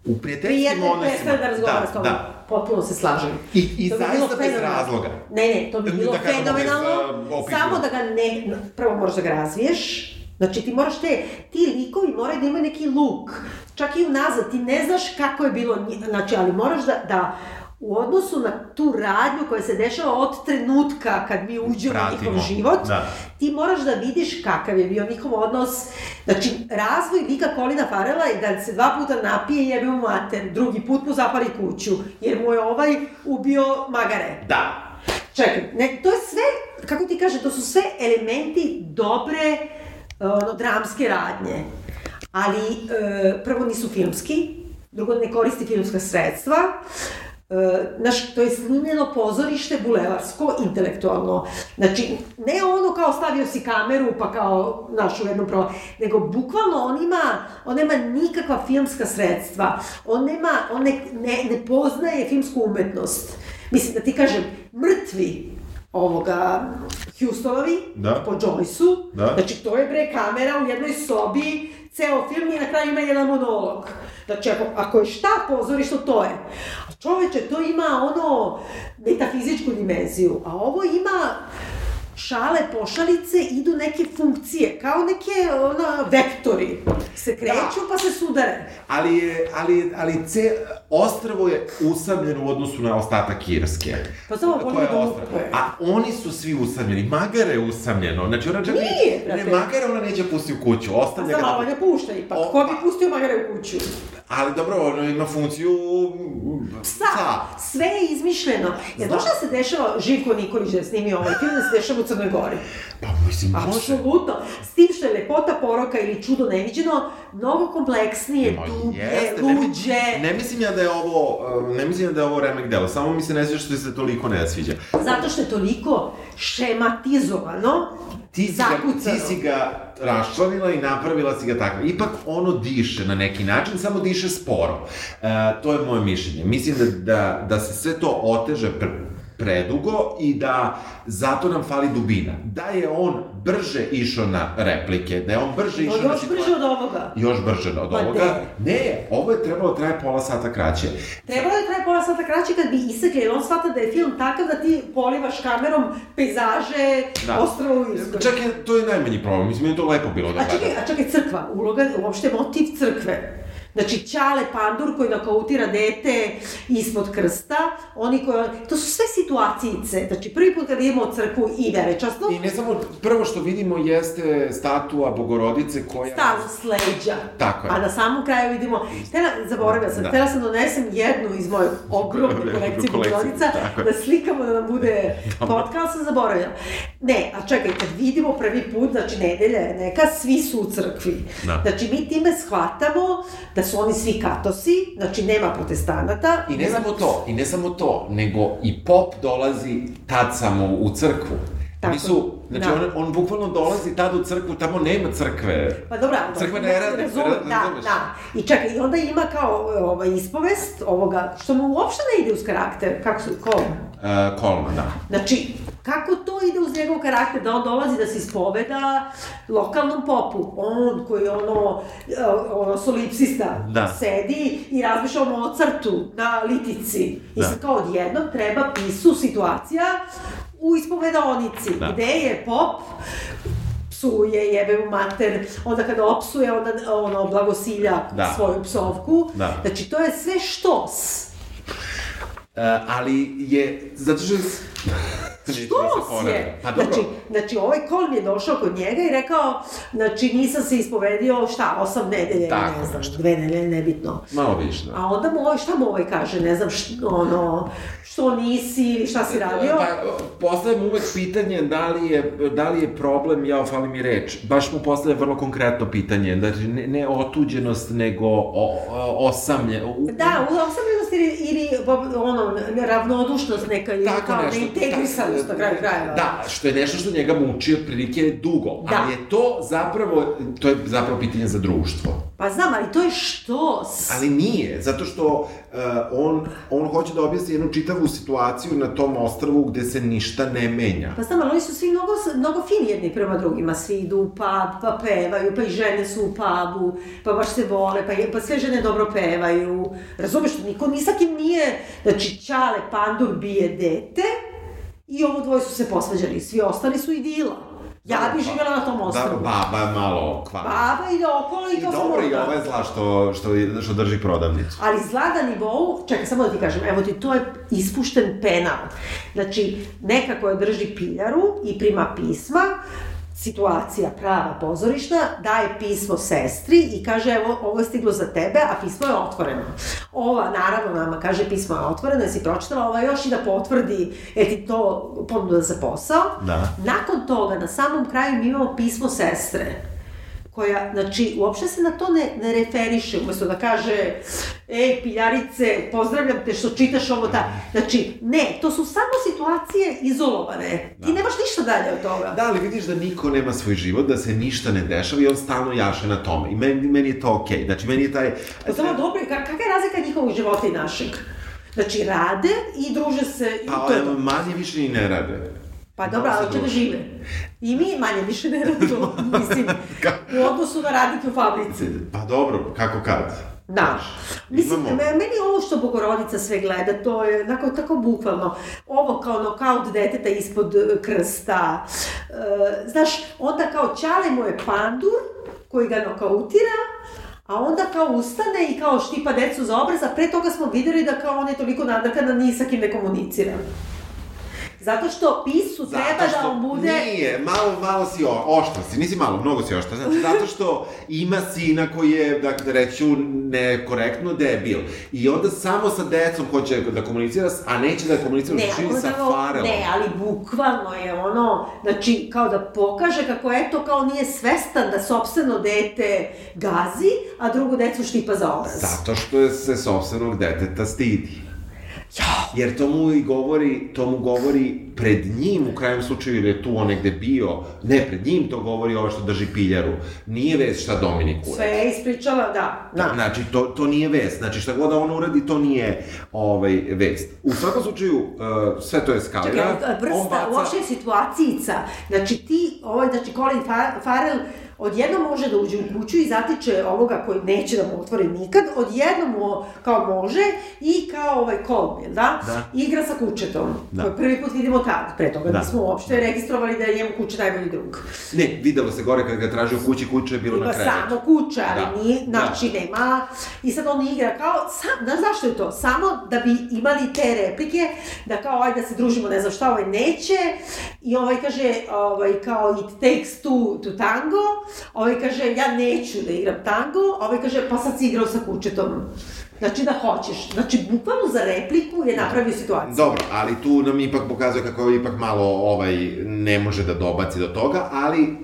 Speaker 2: u prijateljskim
Speaker 1: odnosima... Prijetno da razgovara da, s tobom. Da, potpuno se slažem.
Speaker 2: I, i to zaista bez razloga.
Speaker 1: Ne, ne, to bi bilo da fenomenalno, uh, samo da ga ne, prvo moraš da ga razviješ, Znači ti moraš te, ti likovi moraju da imaju neki luk. Čak i unazad, ti ne znaš kako je bilo, znači, ali moraš da, da u odnosu na tu radnju koja se dešava od trenutka kad mi uđemo u njihov život, da. ti moraš da vidiš kakav je bio njihov odnos. Znači, razvoj lika Kolina Farela je da se dva puta napije i jebe mu mater, drugi put mu zapali kuću, jer mu je ovaj ubio magare.
Speaker 2: Da.
Speaker 1: Čekaj, ne, to je sve, kako ti kažem, to su sve elementi dobre, ono, dramske radnje. Ali, e, prvo nisu filmski, drugo ne koristi filmska sredstva, E, naš, to je snimljeno pozorište bulevarsko, intelektualno. Znači, ne ono kao stavio si kameru pa kao naš u jednom pro... nego bukvalno on ima, on nema nikakva filmska sredstva. On nema, on ne, ne, ne poznaje filmsku umetnost. mislim da ti kažem, mrtvi ovoga Houstonovi
Speaker 3: da.
Speaker 1: po Joyce-u. Da. Znači, to je bre kamera u jednoj sobi, ceo film i na kraju ima jedan monolog. Znači, ako, ako je šta pozorište, to je. A čoveče, to ima ono metafizičku dimenziju, a ovo ima šale, pošalice, idu neke funkcije, kao neke ona, vektori. Se kreću da. pa se sudare.
Speaker 2: Ali, je, ali, ali ce, ostravo je usamljeno u odnosu na ostatak Irske.
Speaker 1: Pa samo bolje da ostravo.
Speaker 2: A oni su svi usamljeni. Magara je usamljeno. Znači ona čak
Speaker 1: Nije,
Speaker 2: brate. Ne, Magara ona neće pusti u kuću. Ostavlja
Speaker 1: pa ga... Pa ga pušta ipak. O, Ko bi pustio Magara u kuću?
Speaker 2: Ali dobro, ono ima funkciju
Speaker 1: psa. psa. Sve je izmišljeno. Jer znaš se dešava, Živko Nikolić da je snimio ovaj film, da se dešava u Crnoj Gori.
Speaker 2: Pa mislim, može.
Speaker 1: Apsolutno. S tim što je lepota poroka ili čudo neviđeno, mnogo kompleksnije, no, dublje, jeste, luđe.
Speaker 2: Ne, ne mislim ja da je ovo, ne mislim ja da je ovo remek delo, samo mi se ne sviđa što se toliko ne sviđa.
Speaker 1: Zato što je toliko šematizovano, ti si,
Speaker 2: ga, ti si ga raščlanila i napravila si ga tako. Ipak ono diše na neki način, samo diše sporo. E, to je moje mišljenje. Mislim da, da, da se sve to oteže pre, predugo i da zato nam fali dubina. Da je on brže išao na replike, da je on brže išao
Speaker 1: na... Još brže od ovoga.
Speaker 2: Još brže od pa ovoga. Ne. ne, ovo je trebalo da traje pola sata kraće.
Speaker 1: Trebalo je da traje pola sata kraće kad bi isekli, jer on shvata da je film takav da ti polivaš kamerom pejzaže, da. ostravo u Irskoj.
Speaker 2: Čekaj, to je najmanji problem, mislim, je to lepo bilo da
Speaker 1: a čekaj, a čekaj, crkva, uloga, uopšte motiv crkve Znači, Ćale Pandur koji nakautira dete ispod krsta, oni koji... To su sve situacijice. Znači, prvi put kad vidimo crkvu i verečasno...
Speaker 2: I ne samo, prvo što vidimo jeste statua Bogorodice koja...
Speaker 1: Stalno sleđa.
Speaker 2: Tako je.
Speaker 1: A na samom kraju vidimo... Tela, zaboravila sam, da. tela sam donesem jednu iz moje ogromne kolekcije Bogorodica, da slikamo da nam bude podcast, sam zaboravila. Ne, a čekaj, kad vidimo prvi put, znači nedelja je neka, svi su u crkvi. Da. Znači, mi time shvatamo da su oni svi katosi, znači nema protestanata.
Speaker 2: I ne samo to, i ne samo to, nego i pop dolazi tad samo u crkvu. Tako. Oni su, znači da. on, on bukvalno dolazi tad u crkvu, tamo nema crkve.
Speaker 1: Pa dobra,
Speaker 2: Crkva ne radi,
Speaker 1: razumem, da, da. I čekaj, i onda ima kao ovaj, ispovest ovoga, što mu uopšte ne ide uz karakter, kako su, ko?
Speaker 2: Uh, Kolma, da.
Speaker 1: Znači, kako to ide uz njegov karakter, da on dolazi da se ispoveda lokalnom popu, on koji je ono, e, ono solipsista, da. sedi i razmišlja o Mozartu na litici. I da. sad kao odjednom treba pisu situacija u ispovedonici, da. gde je pop psuje, jebe mu mater, onda kada opsuje, onda ono, blagosilja da. svoju psovku. Da. Znači, to je sve štos.
Speaker 2: Uh, ali je, zato što
Speaker 1: Što je? Pa dobro. Znači, znači, ovaj kol mi je došao kod njega i rekao, znači, nisam se ispovedio, šta, osam nedelje, Tako, ne znam, nešto. dve nedelje, nebitno.
Speaker 2: Malo više, da.
Speaker 1: A onda mu ovaj, šta mu ovaj kaže, ne znam, što, ono, što nisi, šta si radio? Pa,
Speaker 2: postavljam uvek pitanje da li je, da li je problem, ja fali mi reč, baš mu postavljam vrlo konkretno pitanje, znači, ne, ne otuđenost, nego o, o, osamlje. U,
Speaker 1: da, osamljenost ili, ili ono, ravnodušnost neka, ili kao nešto, neintegrisanost na kraju krajeva.
Speaker 2: Da, što je nešto što njega muči otprilike dugo. Da. Ali je to zapravo, to je zapravo pitanje za društvo.
Speaker 1: Pa znam, ali to je štos.
Speaker 2: Ali nije, zato što uh, on, on hoće da objasni jednu čitavu situaciju na tom ostrvu gde se ništa ne menja.
Speaker 1: Pa znam, ali oni su svi mnogo, mnogo fini jedni prema drugima. Svi idu u pub, pa pevaju, pa i žene su u pubu, pa baš se vole, pa, je, pa sve žene dobro pevaju. Razumeš, niko ni sa kim nije, znači, Čale Pandur bije dete, I ovo dvoje su se posvađali, svi ostali su idila. Ja bih živjela na tom ostrovu.
Speaker 2: Da, baba je malo kvar.
Speaker 1: Baba ide okolo i, to
Speaker 2: sam dobro, i ova je zla što, što, što drži prodavnicu.
Speaker 1: Ali zla na nivou, čekaj, samo da ti kažem, evo ti, to je ispušten penal. Znači, neka koja drži piljaru i prima pisma, situacija prava pozorišna, daje pismo sestri i kaže evo ovo je stiglo za tebe, a pismo je otvoreno. Ova naravno nama kaže pismo je otvoreno, jesi pročitala, ova još i da potvrdi jer ti to ponuda za posao.
Speaker 2: Da.
Speaker 1: Nakon toga, na samom kraju mi imamo pismo sestre koja, znači, uopšte se na to ne, ne referiše, umesto da kaže, ej, piljarice, pozdravljam te što čitaš ovo, ta, znači, ne, to su samo situacije izolovane. Da. Ti nemaš ništa dalje od toga.
Speaker 2: Da, ali vidiš da niko nema svoj život, da se ništa ne dešava i on stalno jaše na tome. I meni, meni je to okej. Okay. Znači, meni je taj...
Speaker 1: Pa samo dobro, kakva je razlika njihovog života i našeg? Znači, rade i druže se...
Speaker 2: Pa, to... manje više i ne rade.
Speaker 1: Pa dobro, ali čega žive? I mi manje više ne radimo, mislim, u odnosu na radnike u fabrici.
Speaker 2: Pa dobro, kako kad?
Speaker 1: Da. Mislim, Imamo... meni ovo što Bogorodica sve gleda, to je onako tako bukvalno. Ovo kao nokaut deteta ispod e, krsta. E, znaš, onda kao čale mu je pandur koji ga nokautira, a onda kao ustane i kao štipa decu za obraz, a pre toga smo videli da kao on je toliko nadrkan da ni sa kim ne komunicira. Zato što pisu treba što da on bude...
Speaker 2: Nije, malo, malo si o, oštra si, nisi malo, mnogo si oštra. Znači, zato što ima sina koji je, dakle, reću, nekorektno debil. I onda samo sa decom hoće da komunicira, a neće da komunicira ne, živi sa Farelom.
Speaker 1: Ne, ali bukvalno je ono, znači, kao da pokaže kako eto, kao nije svestan da sobstveno dete gazi, a drugo decu štipa za obraz.
Speaker 2: Zato što se sobstvenog deteta stidi. Jer to mu i govori, to mu govori pred njim, u krajem slučaju, jer je tu on negde bio, ne, pred njim to govori ovo što drži piljaru. Nije vest šta Dominik uradi.
Speaker 1: Sve je ispričala, da.
Speaker 2: da. Znači, to, to nije vest. Znači, šta god da on uradi, to nije ovaj, vest. U svakom slučaju, uh, sve to je skalira.
Speaker 1: Čekaj, vrsta, baca... uopšte je situacijica. Znači, ti, ovaj, znači, Colin Farrell, odjednom može da uđe u kuću i zatiče ovoga koji neće da mu otvori nikad, odjednom mu kao može i kao ovaj Kolb, da? da? Igra sa kućetom, da. koji prvi put vidimo tad, pre toga da. nismo uopšte registrovali da je njemu kuće najbolji drug.
Speaker 2: Ne, videlo se gore kad ga traži u kući, kuće je bilo Ima na krevetu.
Speaker 1: samo kuća, ali da. nije, znači da. nema, i sad on igra kao, sam, znaš zašto je to? Samo da bi imali te replike, da kao, ajde da se družimo, ne znam šta, ovaj neće, i ovaj kaže, ovaj, kao, it takes two to tango, Ovaj kaže, ja neću da igram tango, ovaj kaže, pa sad si igrao sa kućetom. Znači da hoćeš. Znači, bukvalno za repliku je napravio situaciju.
Speaker 2: Dobro, ali tu nam ipak pokazuje kako je ipak malo ovaj, ne može da dobaci do toga, ali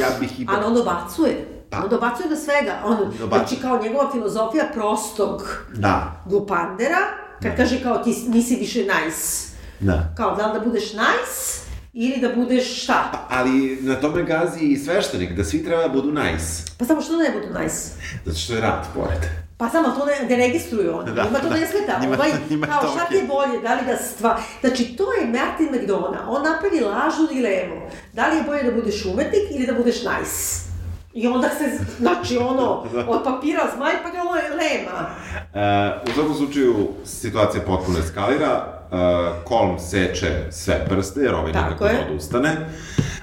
Speaker 2: ja bih ipak...
Speaker 1: Ali on dobacuje. Pa. On dobacuje do svega. On, dobacuje. znači, kao njegova filozofija prostog
Speaker 2: da.
Speaker 1: glupandera, kad da. kaže kao ti nisi više nice. Da. Kao, da li da budeš nice, ili da budeš šta?
Speaker 2: Pa, ali na tome gazi i sveštenik, da svi treba da budu nice.
Speaker 1: Pa samo što ne budu nice?
Speaker 2: Zato što je rat pored.
Speaker 1: Pa samo to ne, ne registruju oni, da, njima to da, ne smeta. Njima, ovaj, njima kao šta ti je bolje, da li da stva... Znači, to je Martin McDonough, on napravi lažnu dilemu. Da li je bolje da budeš umetnik ili da budeš nice? I onda se, znači, ono, od papira zmaj, pa ga lema.
Speaker 2: E, u svakom slučaju, situacija potpuno eskalira uh, Kolm seče sve prste, jer ovaj nikako ne odustane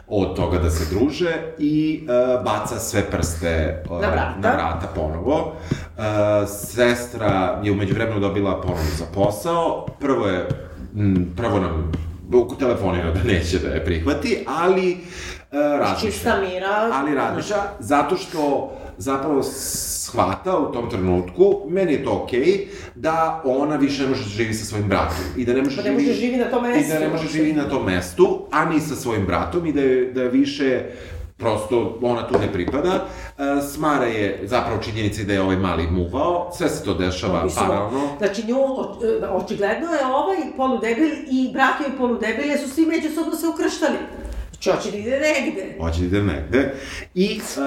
Speaker 2: od toga da se druže i uh, baca sve prste uh, na, vrata. na vrata ponovo. Uh, sestra je umeđu vremenu dobila ponovo za posao. Prvo je, m, prvo nam telefonira da neće da je prihvati, ali uh, razmišlja.
Speaker 1: Čista mira.
Speaker 2: Ali razmišlja, zato što zapravo shvata u tom trenutku, meni je to okej, okay, da ona više ne može da živi sa svojim bratom. I da ne može,
Speaker 1: pa ne može živi na tom mestu.
Speaker 2: I da ne može živi na tom mestu, a ni sa svojim bratom i da je, da je više prosto ona tu ne pripada. E, smara je zapravo činjenica da je ovaj mali muvao, sve se to dešava no, paralelno.
Speaker 1: Znači nju, očigledno je ovaj poludebil i brat joj poludebil, jer su svi međusobno se ukrštali. Znači, hoće da ide negde.
Speaker 2: Hoće da ide negde. I uh,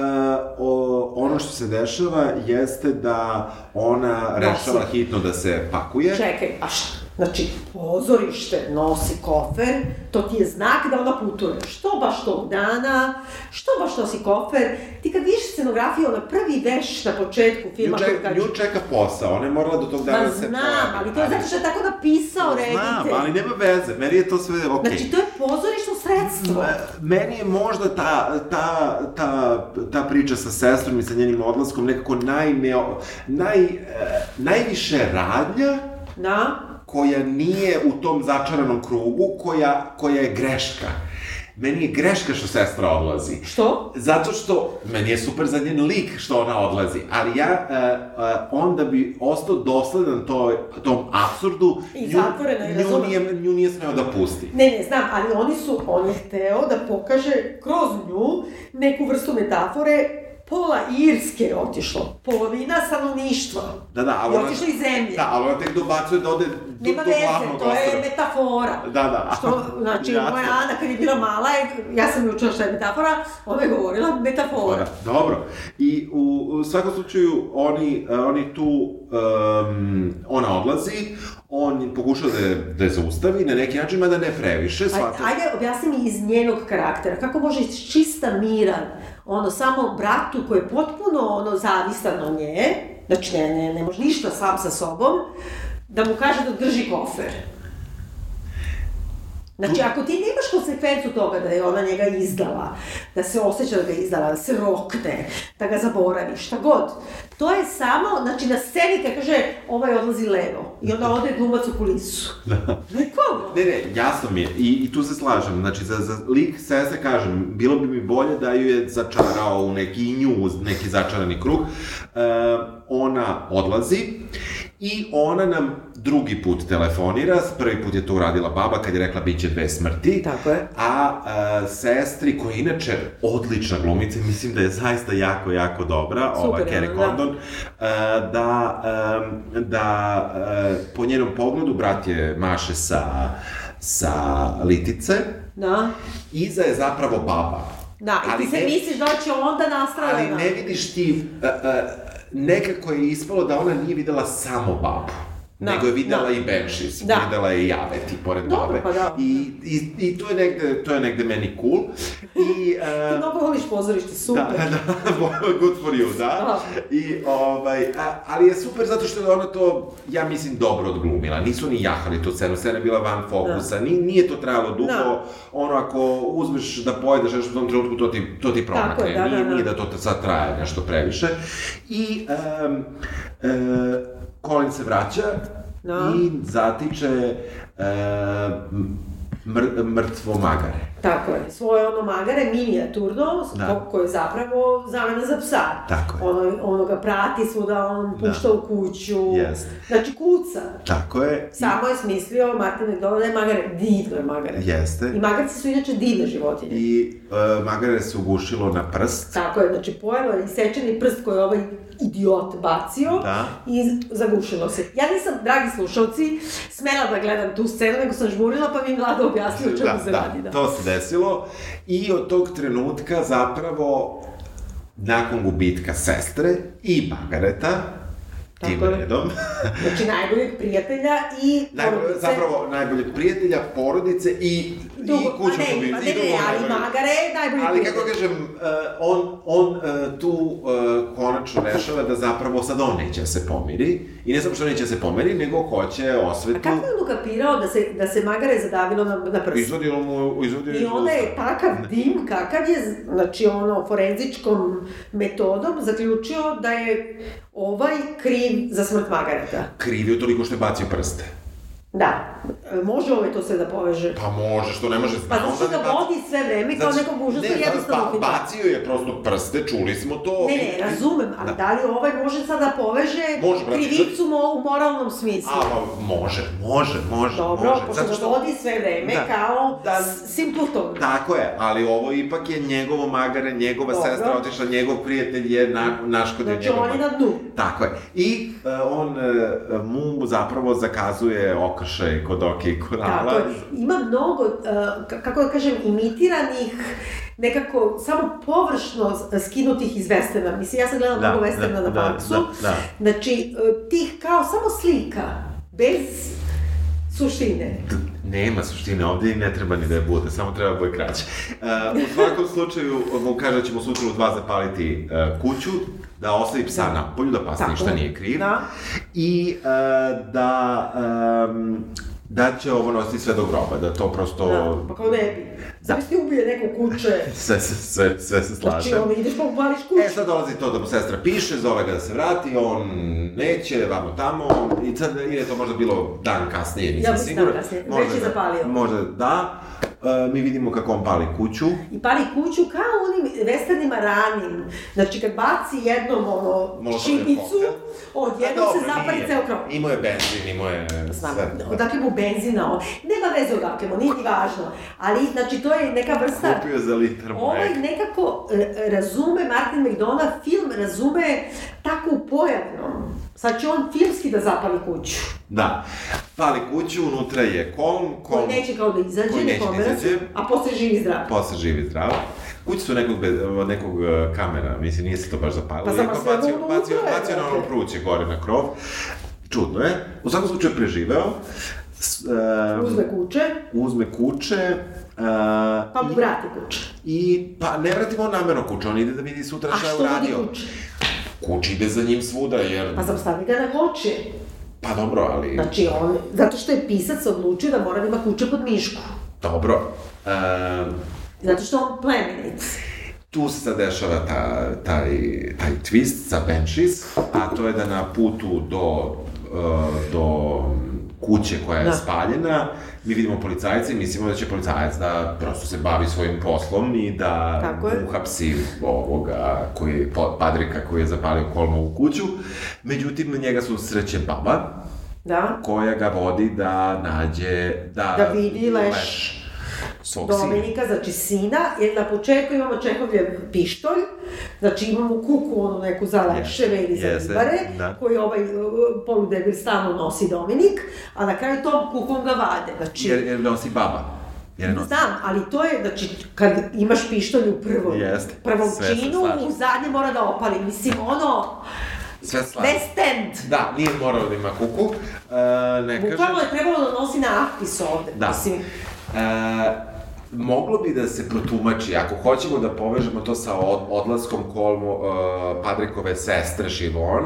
Speaker 2: o, ono što se dešava jeste da ona rešava hitno da se pakuje.
Speaker 1: Čekaj, a šta? Znači, pozorište nosi kofer, to ti je znak da ona putuje. Što baš tog dana, što baš nosi kofer. Ti kad vidiš scenografiju, ona prvi veš na početku filma
Speaker 2: nju čeka, Nju čeka posao, ona je morala do tog dana da se
Speaker 1: znam, ali to je zato što je tako napisao reditelj.
Speaker 2: Znam, ali nema veze, meni je to sve okej.
Speaker 1: Okay. Znači, to je pozorišno sredstvo.
Speaker 2: Meni je možda ta, ta, ta, ta priča sa sestrom i sa njenim odlaskom nekako najneo, naj, eh, najviše radnja
Speaker 1: Da
Speaker 2: koja nije u tom začaranom krugu, koja, koja je greška. Meni je greška što sestra odlazi.
Speaker 1: Što?
Speaker 2: Zato što, meni je super za njen lik što ona odlazi, ali ja uh, uh, onda bi ostao dosledan to, tom absurdu,
Speaker 1: I zatvoreno
Speaker 2: i nju, nije, nju nije smeo da pusti.
Speaker 1: Ne, ne, znam, ali oni su, on je hteo da pokaže kroz nju neku vrstu metafore pola Irske je otišlo, polovina stanovništva.
Speaker 2: Da, da,
Speaker 1: ali ona... otišla iz zemlje.
Speaker 2: Da, ali ona tek dobacuje da ode
Speaker 1: do, Nema do veze, to je metafora.
Speaker 2: Da, da.
Speaker 1: Što, znači, ja. moja Ana kad je bila mala, ja sam mi učila šta je metafora, ona je govorila metafora.
Speaker 2: Dobro. I u, u svakom slučaju, oni, uh, oni tu, um, ona odlazi, on pokušao da je, da je zaustavi na neki način, mada ne previše.
Speaker 1: Ajde, ajde, objasni mi iz njenog karaktera, kako može čista miran, ono, samo bratu koji je potpuno, ono, zavisan od nje, znači ne, ne, ne može ništa sam sa sobom, da mu kaže da drži kofer. Znači, ako ti nemaš konsekvencu toga da je ona njega izdala, da se osjeća da ga izdala, da se rokne, da ga zaboravi, šta god, to je samo, znači, na sceni kad kaže ovaj odlazi levo i onda ode glumac u kulisu. Da.
Speaker 2: Ne, ne, jasno mi je I, i tu se slažem, znači, za, za lik sese kažem, bilo bi mi bolje da ju je začarao u neki nju, neki začarani krug. E, ona odlazi i ona nam drugi put telefonira, prvi put je to uradila baba kad je rekla biće dve smrti.
Speaker 1: Tako je.
Speaker 2: A, a sestri, koja je inače odlična glumica, mislim da je zaista jako, jako dobra, Super, ova Kerry da. Condon, a, da, a, da a, po njenom pogledu brat je maše sa, sa litice.
Speaker 1: Da.
Speaker 2: Iza je zapravo baba.
Speaker 1: Da, i ti se ne, misliš da će onda nastrada.
Speaker 2: Ali ne vidiš ti, a, a, nekako je ispalo da ona nije videla samo babu. Da, nego je videla da. i Banshees, da. videla je i Javeti pored Dobro, babe. Pa da. I, i, I to je negde, to je negde meni cool. I,
Speaker 1: uh, Ti mnogo voliš pozorište, super.
Speaker 2: Da, da, good for you, da. da. I, ovaj, a, ali je super zato što je ona to, ja mislim, dobro odglumila. Nisu ni jahali tu scenu, scena je bila van fokusa, da. Ni, nije to trajalo dugo. Da. Ono, ako uzmeš da pojedeš nešto u tom trenutku, to ti, to ti promakne. Tako je, da, nije, da, da. Nije da to sad traje nešto previše. I, um, uh, Colin se vraća no. i zatiče e, mr, mrtvo magare.
Speaker 1: Tako je, svoje ono magare, minijaturno, da. koje je zapravo zamena za psa.
Speaker 2: Tako je.
Speaker 1: Ono, ono ga prati svuda, on da. pušta da. u kuću.
Speaker 2: Yes.
Speaker 1: Znači, kuca.
Speaker 2: Tako je.
Speaker 1: Samo I... je smislio Martin McDonald da je magare, divno je magare.
Speaker 2: Jeste.
Speaker 1: I magarci su inače divne životinje.
Speaker 2: I uh, magare se ugušilo na prst.
Speaker 1: Tako je, znači pojelo je isečeni prst koji je ovaj idiot bacio da. i zagušilo se. Ja nisam, dragi slušalci, smela da gledam tu scenu, nego sam žmurila pa mi Vlada objasnio čemu da, se
Speaker 2: da,
Speaker 1: radi. Da,
Speaker 2: to se desilo i od tog trenutka zapravo nakon gubitka sestre i Margareta, tim redom.
Speaker 1: znači, najboljeg prijatelja i porodice.
Speaker 2: Zapravo, najboljeg prijatelja, porodice i, Dugo, i kućnog
Speaker 1: ne, ne, ne, ne, ali Magare je najbolji
Speaker 2: Ali kako kažem, uh, on, on uh, tu uh, konačno rešava da zapravo sad on neće da se pomiri. I ne samo što neće da se pomiri, nego hoće osvetu... A
Speaker 1: kako je on ukapirao da se, da se Magare zadavilo na, na prst?
Speaker 2: Izvodilo mu, izvodio
Speaker 1: I onda je takav dim, kakav je, znači ono, forenzičkom metodom zaključio da je ovaj kriv za smrt Margareta.
Speaker 2: Kriv je toliko što je bacio prste.
Speaker 1: Da. Može ovaj to sve da poveže?
Speaker 2: Pa može, što ne može...
Speaker 1: Pa zato što ga vodi sve vreme kao znači, nekog užasno ne, jednostavno
Speaker 2: ba, bacio je prosto prste, čuli smo to.
Speaker 1: Ne, ne, razumem, ali da, da li ovaj može sad da poveže može, brate, krivicu mo, u moralnom smislu?
Speaker 2: A, može, može, može,
Speaker 1: Dobro,
Speaker 2: može.
Speaker 1: pošto što... ga vodi sve vreme da, kao da, simpleton.
Speaker 2: Tako je, ali ovo ipak je njegovo magare, njegova Dobro. sestra otišla, njegov prijatelj je na, naškodio
Speaker 1: znači, njegov... Znači, on je na dnu.
Speaker 2: Tako je. I uh, on uh, mu zapravo zakazuje okršaj kod oke i kurala. Tako je.
Speaker 1: Ima mnogo, uh, kako da kažem, imitiranih nekako samo površno skinutih iz Westerna. Mislim, ja sam gledala da, mnogo Westerna da, na da, Maxu. Da, da. Znači, tih kao samo slika, bez suštine.
Speaker 2: Nema suštine, ovde i ne treba ni da je bude, samo treba da bude kraće. Uh, u svakom slučaju, mu kaže da ćemo sutra u dva zapaliti uh, kuću, da ostavi psa da. na polju, da pas ništa nije kriv. Da. I uh, da... Um, da će ovo nositi sve do groba, da to prosto... Da,
Speaker 1: pa kao ne Da. ti ubije neko kuće.
Speaker 2: sve, sve, sve, sve se slaže.
Speaker 1: Znači, ono, ideš pa upališ kuću.
Speaker 2: E, sad dolazi to da mu sestra piše, zove ga da se vrati, on neće, vamo tamo, i sad, ili je to možda bilo dan kasnije, nisam
Speaker 1: ja,
Speaker 2: siguran.
Speaker 1: Ja, kasnije, već je da- zapalio.
Speaker 2: Možda da. Uh, mi vidimo kako on pali kuću.
Speaker 1: I pali kuću kao onim, westernima ranim, znači kad baci jednom ono šibicu, odjednom se zapali ceo krov.
Speaker 2: Imao je benzin, imao je
Speaker 1: Znam, sve. odakle mu benzina, ovo. nema veze odakle mu, nije ni važno. Ali, znači, to je neka vrsta...
Speaker 2: Kupio za litar
Speaker 1: Ovaj nekako e, razume, Martin McDonough, film razume tako u pojavnom. Sad će on filmski da zapali kuću.
Speaker 2: Da. Pali kuću, unutra je kolm, kolm...
Speaker 1: Koji neće kao da izađe, koji neće da izađe. A posle živi zdrav.
Speaker 2: Posle živi zdrav. Kuće su nekog, bez, nekog e, kamera, mislim, nije se to baš zapalilo.
Speaker 1: Pa samo sve bacio,
Speaker 2: bacio, bacio na ono pruće gore na krov. Čudno je. U svakom slučaju preživeo.
Speaker 1: S, um, uzme kuće.
Speaker 2: Uzme kuće. Uh,
Speaker 1: pa mu vrati kuće.
Speaker 2: I, pa ne vratimo namerno kuće, on ide da vidi sutra šta je uradio. A što kuće? Kuć ide za njim svuda, jer...
Speaker 1: Pa zaustavi ga na koče.
Speaker 2: Pa dobro, ali...
Speaker 1: Znači, on, zato što je pisac odlučio da mora da ima kuće pod mišku.
Speaker 2: Dobro. Uh,
Speaker 1: zato što on plemenit.
Speaker 2: Tu se dešava ta, taj, taj twist sa Banshees, a to je da na putu do, uh, do kuće koja je da. spaljena, mi vidimo policajca i mislimo da će policajac da prosto se bavi svojim poslom i da uhapsi ovoga koji, padrika koji je zapalio kolmovu kuću. Međutim, njega su sreće baba,
Speaker 1: da.
Speaker 2: koja ga vodi da nađe, da,
Speaker 1: da vidi leš, leš Dominika, znači sina, jer na početku imamo Čehovljev pištolj, znači imamo kuku, onu neku za leševe ili za ribare, da. koji ovaj poludebil stalno nosi Dominik, a na kraju tom kukom ga vade. Znači,
Speaker 2: jer, jer nosi baba.
Speaker 1: Jer nosi. Znam, ali to je, znači, kad imaš pištolj u prvom, Jeste. prvom Sve činu, u zadnje mora da opali. Mislim, ono,
Speaker 2: Sve slažem.
Speaker 1: West End.
Speaker 2: Da, nije morao da ima kuku. Uh,
Speaker 1: ne Bukvalno je trebalo da nosi natpis ovde. Da. Mislim,
Speaker 2: uh, moglo bi da se protumači, ako hoćemo da povežemo to sa od, odlaskom kolmo uh, Padrikove sestre Šivon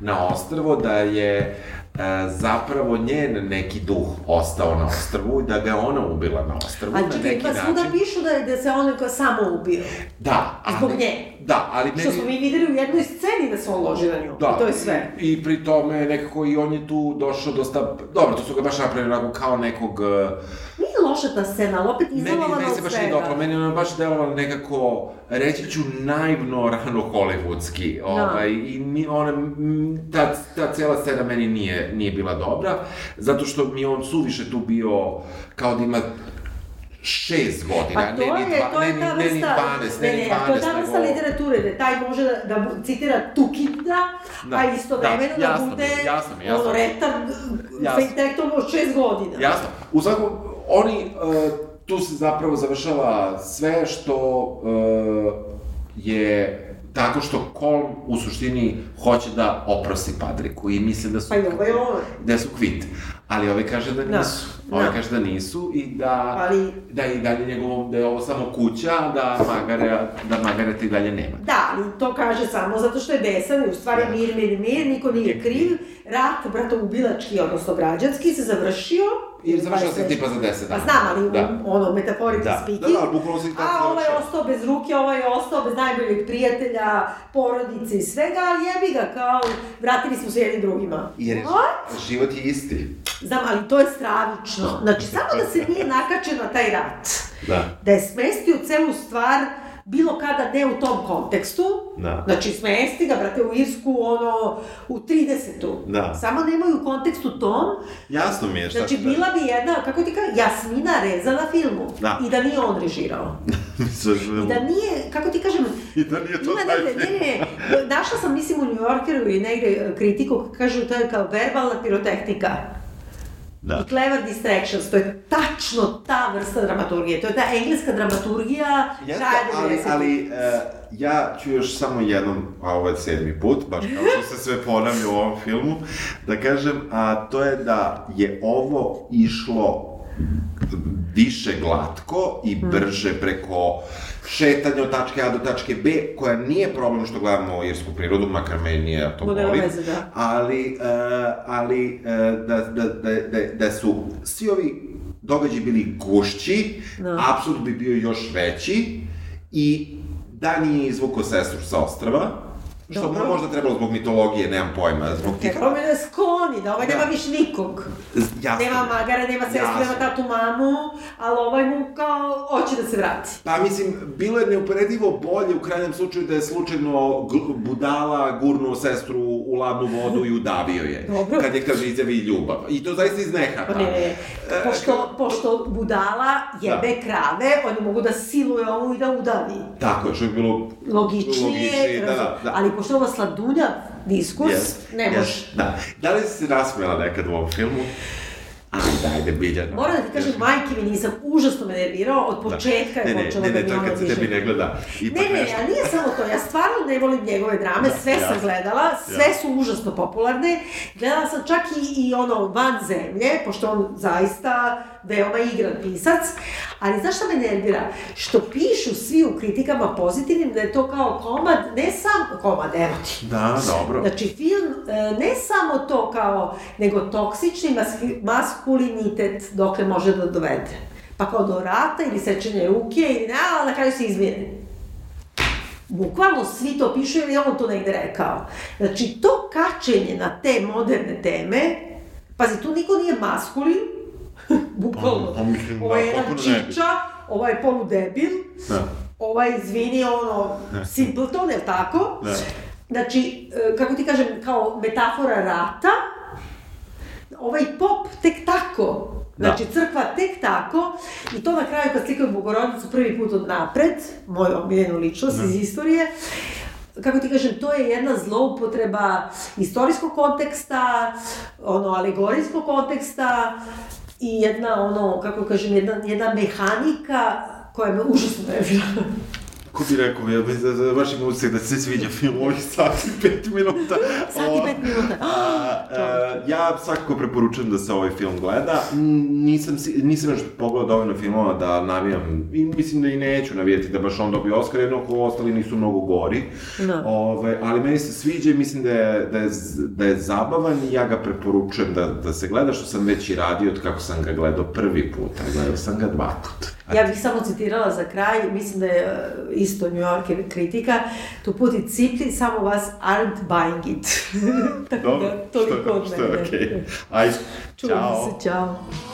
Speaker 2: na ostrvo, da je e, zapravo njen neki duh ostao na ostrvu i da ga ona ubila na ostrvu.
Speaker 1: Ali čekaj, pa svuda pišu da, je, da se on kao samo ubio.
Speaker 2: Da.
Speaker 1: Ali, Zbog nje.
Speaker 2: Da, ali...
Speaker 1: Što smo mi videli u jednoj sceni da se on loži na nju. Da. I to je sve.
Speaker 2: I, i pri tome nekako i on je tu došao dosta... Dobro, to su ga baš napravili onako kao nekog... Uh,
Speaker 1: loša ta scena, ali opet izolovana od svega.
Speaker 2: Meni, se baš nije dopala, meni ona baš delovala nekako, reći ću, naivno rano hollywoodski. Da. Ovaj, I mi, ona, ta, ta cela scena meni nije, nije bila dobra, zato što mi on suviše tu bio kao da ima šest godina, pa to ne, ni dva, ne, ne, ne, ni 12, ne, ni 12,
Speaker 1: To je ta vrsta literature, da taj može da, da citira Tukida, da, a istovremeno da, da bude jasno mi, jasno. ono, retard, fejtektom od šest godina.
Speaker 2: Jasno. U svakom, oni, uh, tu se zapravo završava sve što uh, je tako što Kolm u suštini hoće da oprosti Padriku i misle da su...
Speaker 1: Pa ovaj.
Speaker 2: Da su kvit. Ali ovaj kaže da, da. nisu. Da. Ovaj kaže da nisu i da, ali... da i dalje njegovo, da je ovo samo kuća, da Magare, da Magareta i dalje nema.
Speaker 1: Da, ali to kaže samo zato što je besan i u stvari da. mir, mir, mir, niko nije kriv. Rat, brato, ubilački, odnosno građanski, se završio
Speaker 2: Jer završila se tipa za 10 dana.
Speaker 1: Pa znam, ali da. ono, metaforike
Speaker 2: da.
Speaker 1: speaking.
Speaker 2: Da, da, bukvalno se
Speaker 1: tako A ovaj je ostao bez ruke, ovaj je ostao bez najboljeg prijatelja, porodice i svega, ali jebi ga, kao, vratili smo se jednim drugima.
Speaker 2: Jer What? život je isti.
Speaker 1: Znam, ali to je stravično. Znači, samo da se nije nakačen na taj rat.
Speaker 2: Da.
Speaker 1: Da je smestio celu stvar bilo kada ne u tom kontekstu,
Speaker 2: da.
Speaker 1: znači smesti ga, brate, u Irsku, ono, u 30-u.
Speaker 2: Da.
Speaker 1: Samo nemaju u kontekstu tom.
Speaker 2: Jasno mi je
Speaker 1: šta Znači, bila bi jedna, kako ti kaže, Jasmina Reza na filmu.
Speaker 2: Da.
Speaker 1: I da nije on režirao. I da nije, kako ti kažem...
Speaker 2: I da nije to ima, taj
Speaker 1: ne, ne, ne, našla sam, mislim, u New Yorkeru i negde kritiku, kažu, to je kao verbalna pirotehnika.
Speaker 2: Da.
Speaker 1: I Clever Distractions, to je tačno ta vrsta dramaturgije, to je ta engleska dramaturgija
Speaker 2: Jeste, ali, ali uh, ja ću još samo jednom, a ovo je sedmi put, baš kao što se sve ponavlja u ovom filmu, da kažem, a to je da je ovo išlo više glatko i hmm. brže preko šetanja od tačke A do tačke B, koja nije problem što gledamo irsku prirodu, makar meni je to
Speaker 1: volim, da.
Speaker 2: ali, uh, ali uh, da, da, da, da, da su svi ovi događaji bili gušći, no. Da. apsurd bi bio još veći i da nije izvukao sestru sa ostrava, Što Dobro. možda trebalo zbog mitologije, nemam pojma, zbog
Speaker 1: tih... Trebalo bi da skloni, da ovaj da. nema više nikog. Jasno. Nema magara, nema sestru, nema tatu mamu, ali ovaj mu kao hoće da se vrati.
Speaker 2: Pa mislim, bilo je neuporedivo bolje u krajnjem slučaju da je slučajno budala gurnuo sestru u ladnu vodu i udavio je. Dobro. Kad je, kaže, izjavi ljubav. I to zaista iz nehata.
Speaker 1: Pa ne, e, pošto, pošto budala jebe da. krave, oni mogu da siluje ovu i da udavi.
Speaker 2: Tako je, što je bilo
Speaker 1: logičnije, logičnije da, da, da. ali pošto ovo sladunja diskurs, yes, ne yes, može.
Speaker 2: Da. Da li si se nasmela nekad u ovom filmu? Ajde, ajde, Biljana.
Speaker 1: Moram da ti kažem, majke mi nisam, užasno me nervirao, od da. početka da. je počelo da mi ono
Speaker 2: diže. Ne, ne, to kad se tebi ne gleda.
Speaker 1: Ipak ne, ne, nešto. ja nije samo to, ja stvarno ne volim njegove drame, da, sve ja. sam gledala, sve ja. su užasno popularne. Gledala sam čak i, i ono van zemlje, pošto on zaista veoma igran pisac, ali znaš šta me nervira? Što pišu svi u kritikama pozitivnim da je to kao komad, ne sam komad, evo ti.
Speaker 2: Da, dobro.
Speaker 1: Znači, film, e, ne samo to kao, nego toksični maskulinitet dokle može da dovede. Pa kao do rata ili sečenje ruke ili ne, ali na kraju se izmijeni. Bukvalno svi to pišu ili on to negde rekao. Znači, to kačenje na te moderne teme, pazi, tu niko nije maskulin, bukvalno. Pa, pa mislim, da, ovo je jedan čiča, ovaj je poludebil, da. ovaj, izvini, ono, simpleton, je tako? Da. Znači, e, kako ti kažem, kao metafora rata, ovaj pop tek tako, da. Znači, crkva tek tako, i to na kraju kad slikaju Bogorodicu prvi put od napred, moju omiljenu ličnost da. iz istorije, kako ti kažem, to je jedna zloupotreba istorijskog konteksta, ono, alegorijskog konteksta, i jedna, ono, kako kažem, jedna, jedna mehanika koja me užasno nervira.
Speaker 2: Ko bi rekao, ja da, da, baš imam utisak da se sviđa film ovih sati pet minuta.
Speaker 1: Sati pet minuta. A,
Speaker 2: a, ja svakako preporučujem da se ovaj film gleda. Nisam, nisam još pogledao dovoljno filmova da navijam, i mislim da i neću navijati da baš on dobio Oscar, jedno ako ostali nisu mnogo gori. No. Da. Ove, ali meni se sviđa i mislim da je, da je, da je zabavan i ja ga preporučujem da, da se gleda, što sam već i radio od kako sam ga gledao prvi put, a gledao sam ga dva puta.
Speaker 1: Ja bih samo citirala za kraj, mislim da je e, isto New Yorker kritika, to put it simply, some of us aren't buying it. Tako
Speaker 2: Dobro, da, toliko od mene. Što je okej. Okay. Ajde,
Speaker 1: čao. Čuvamo se, čao.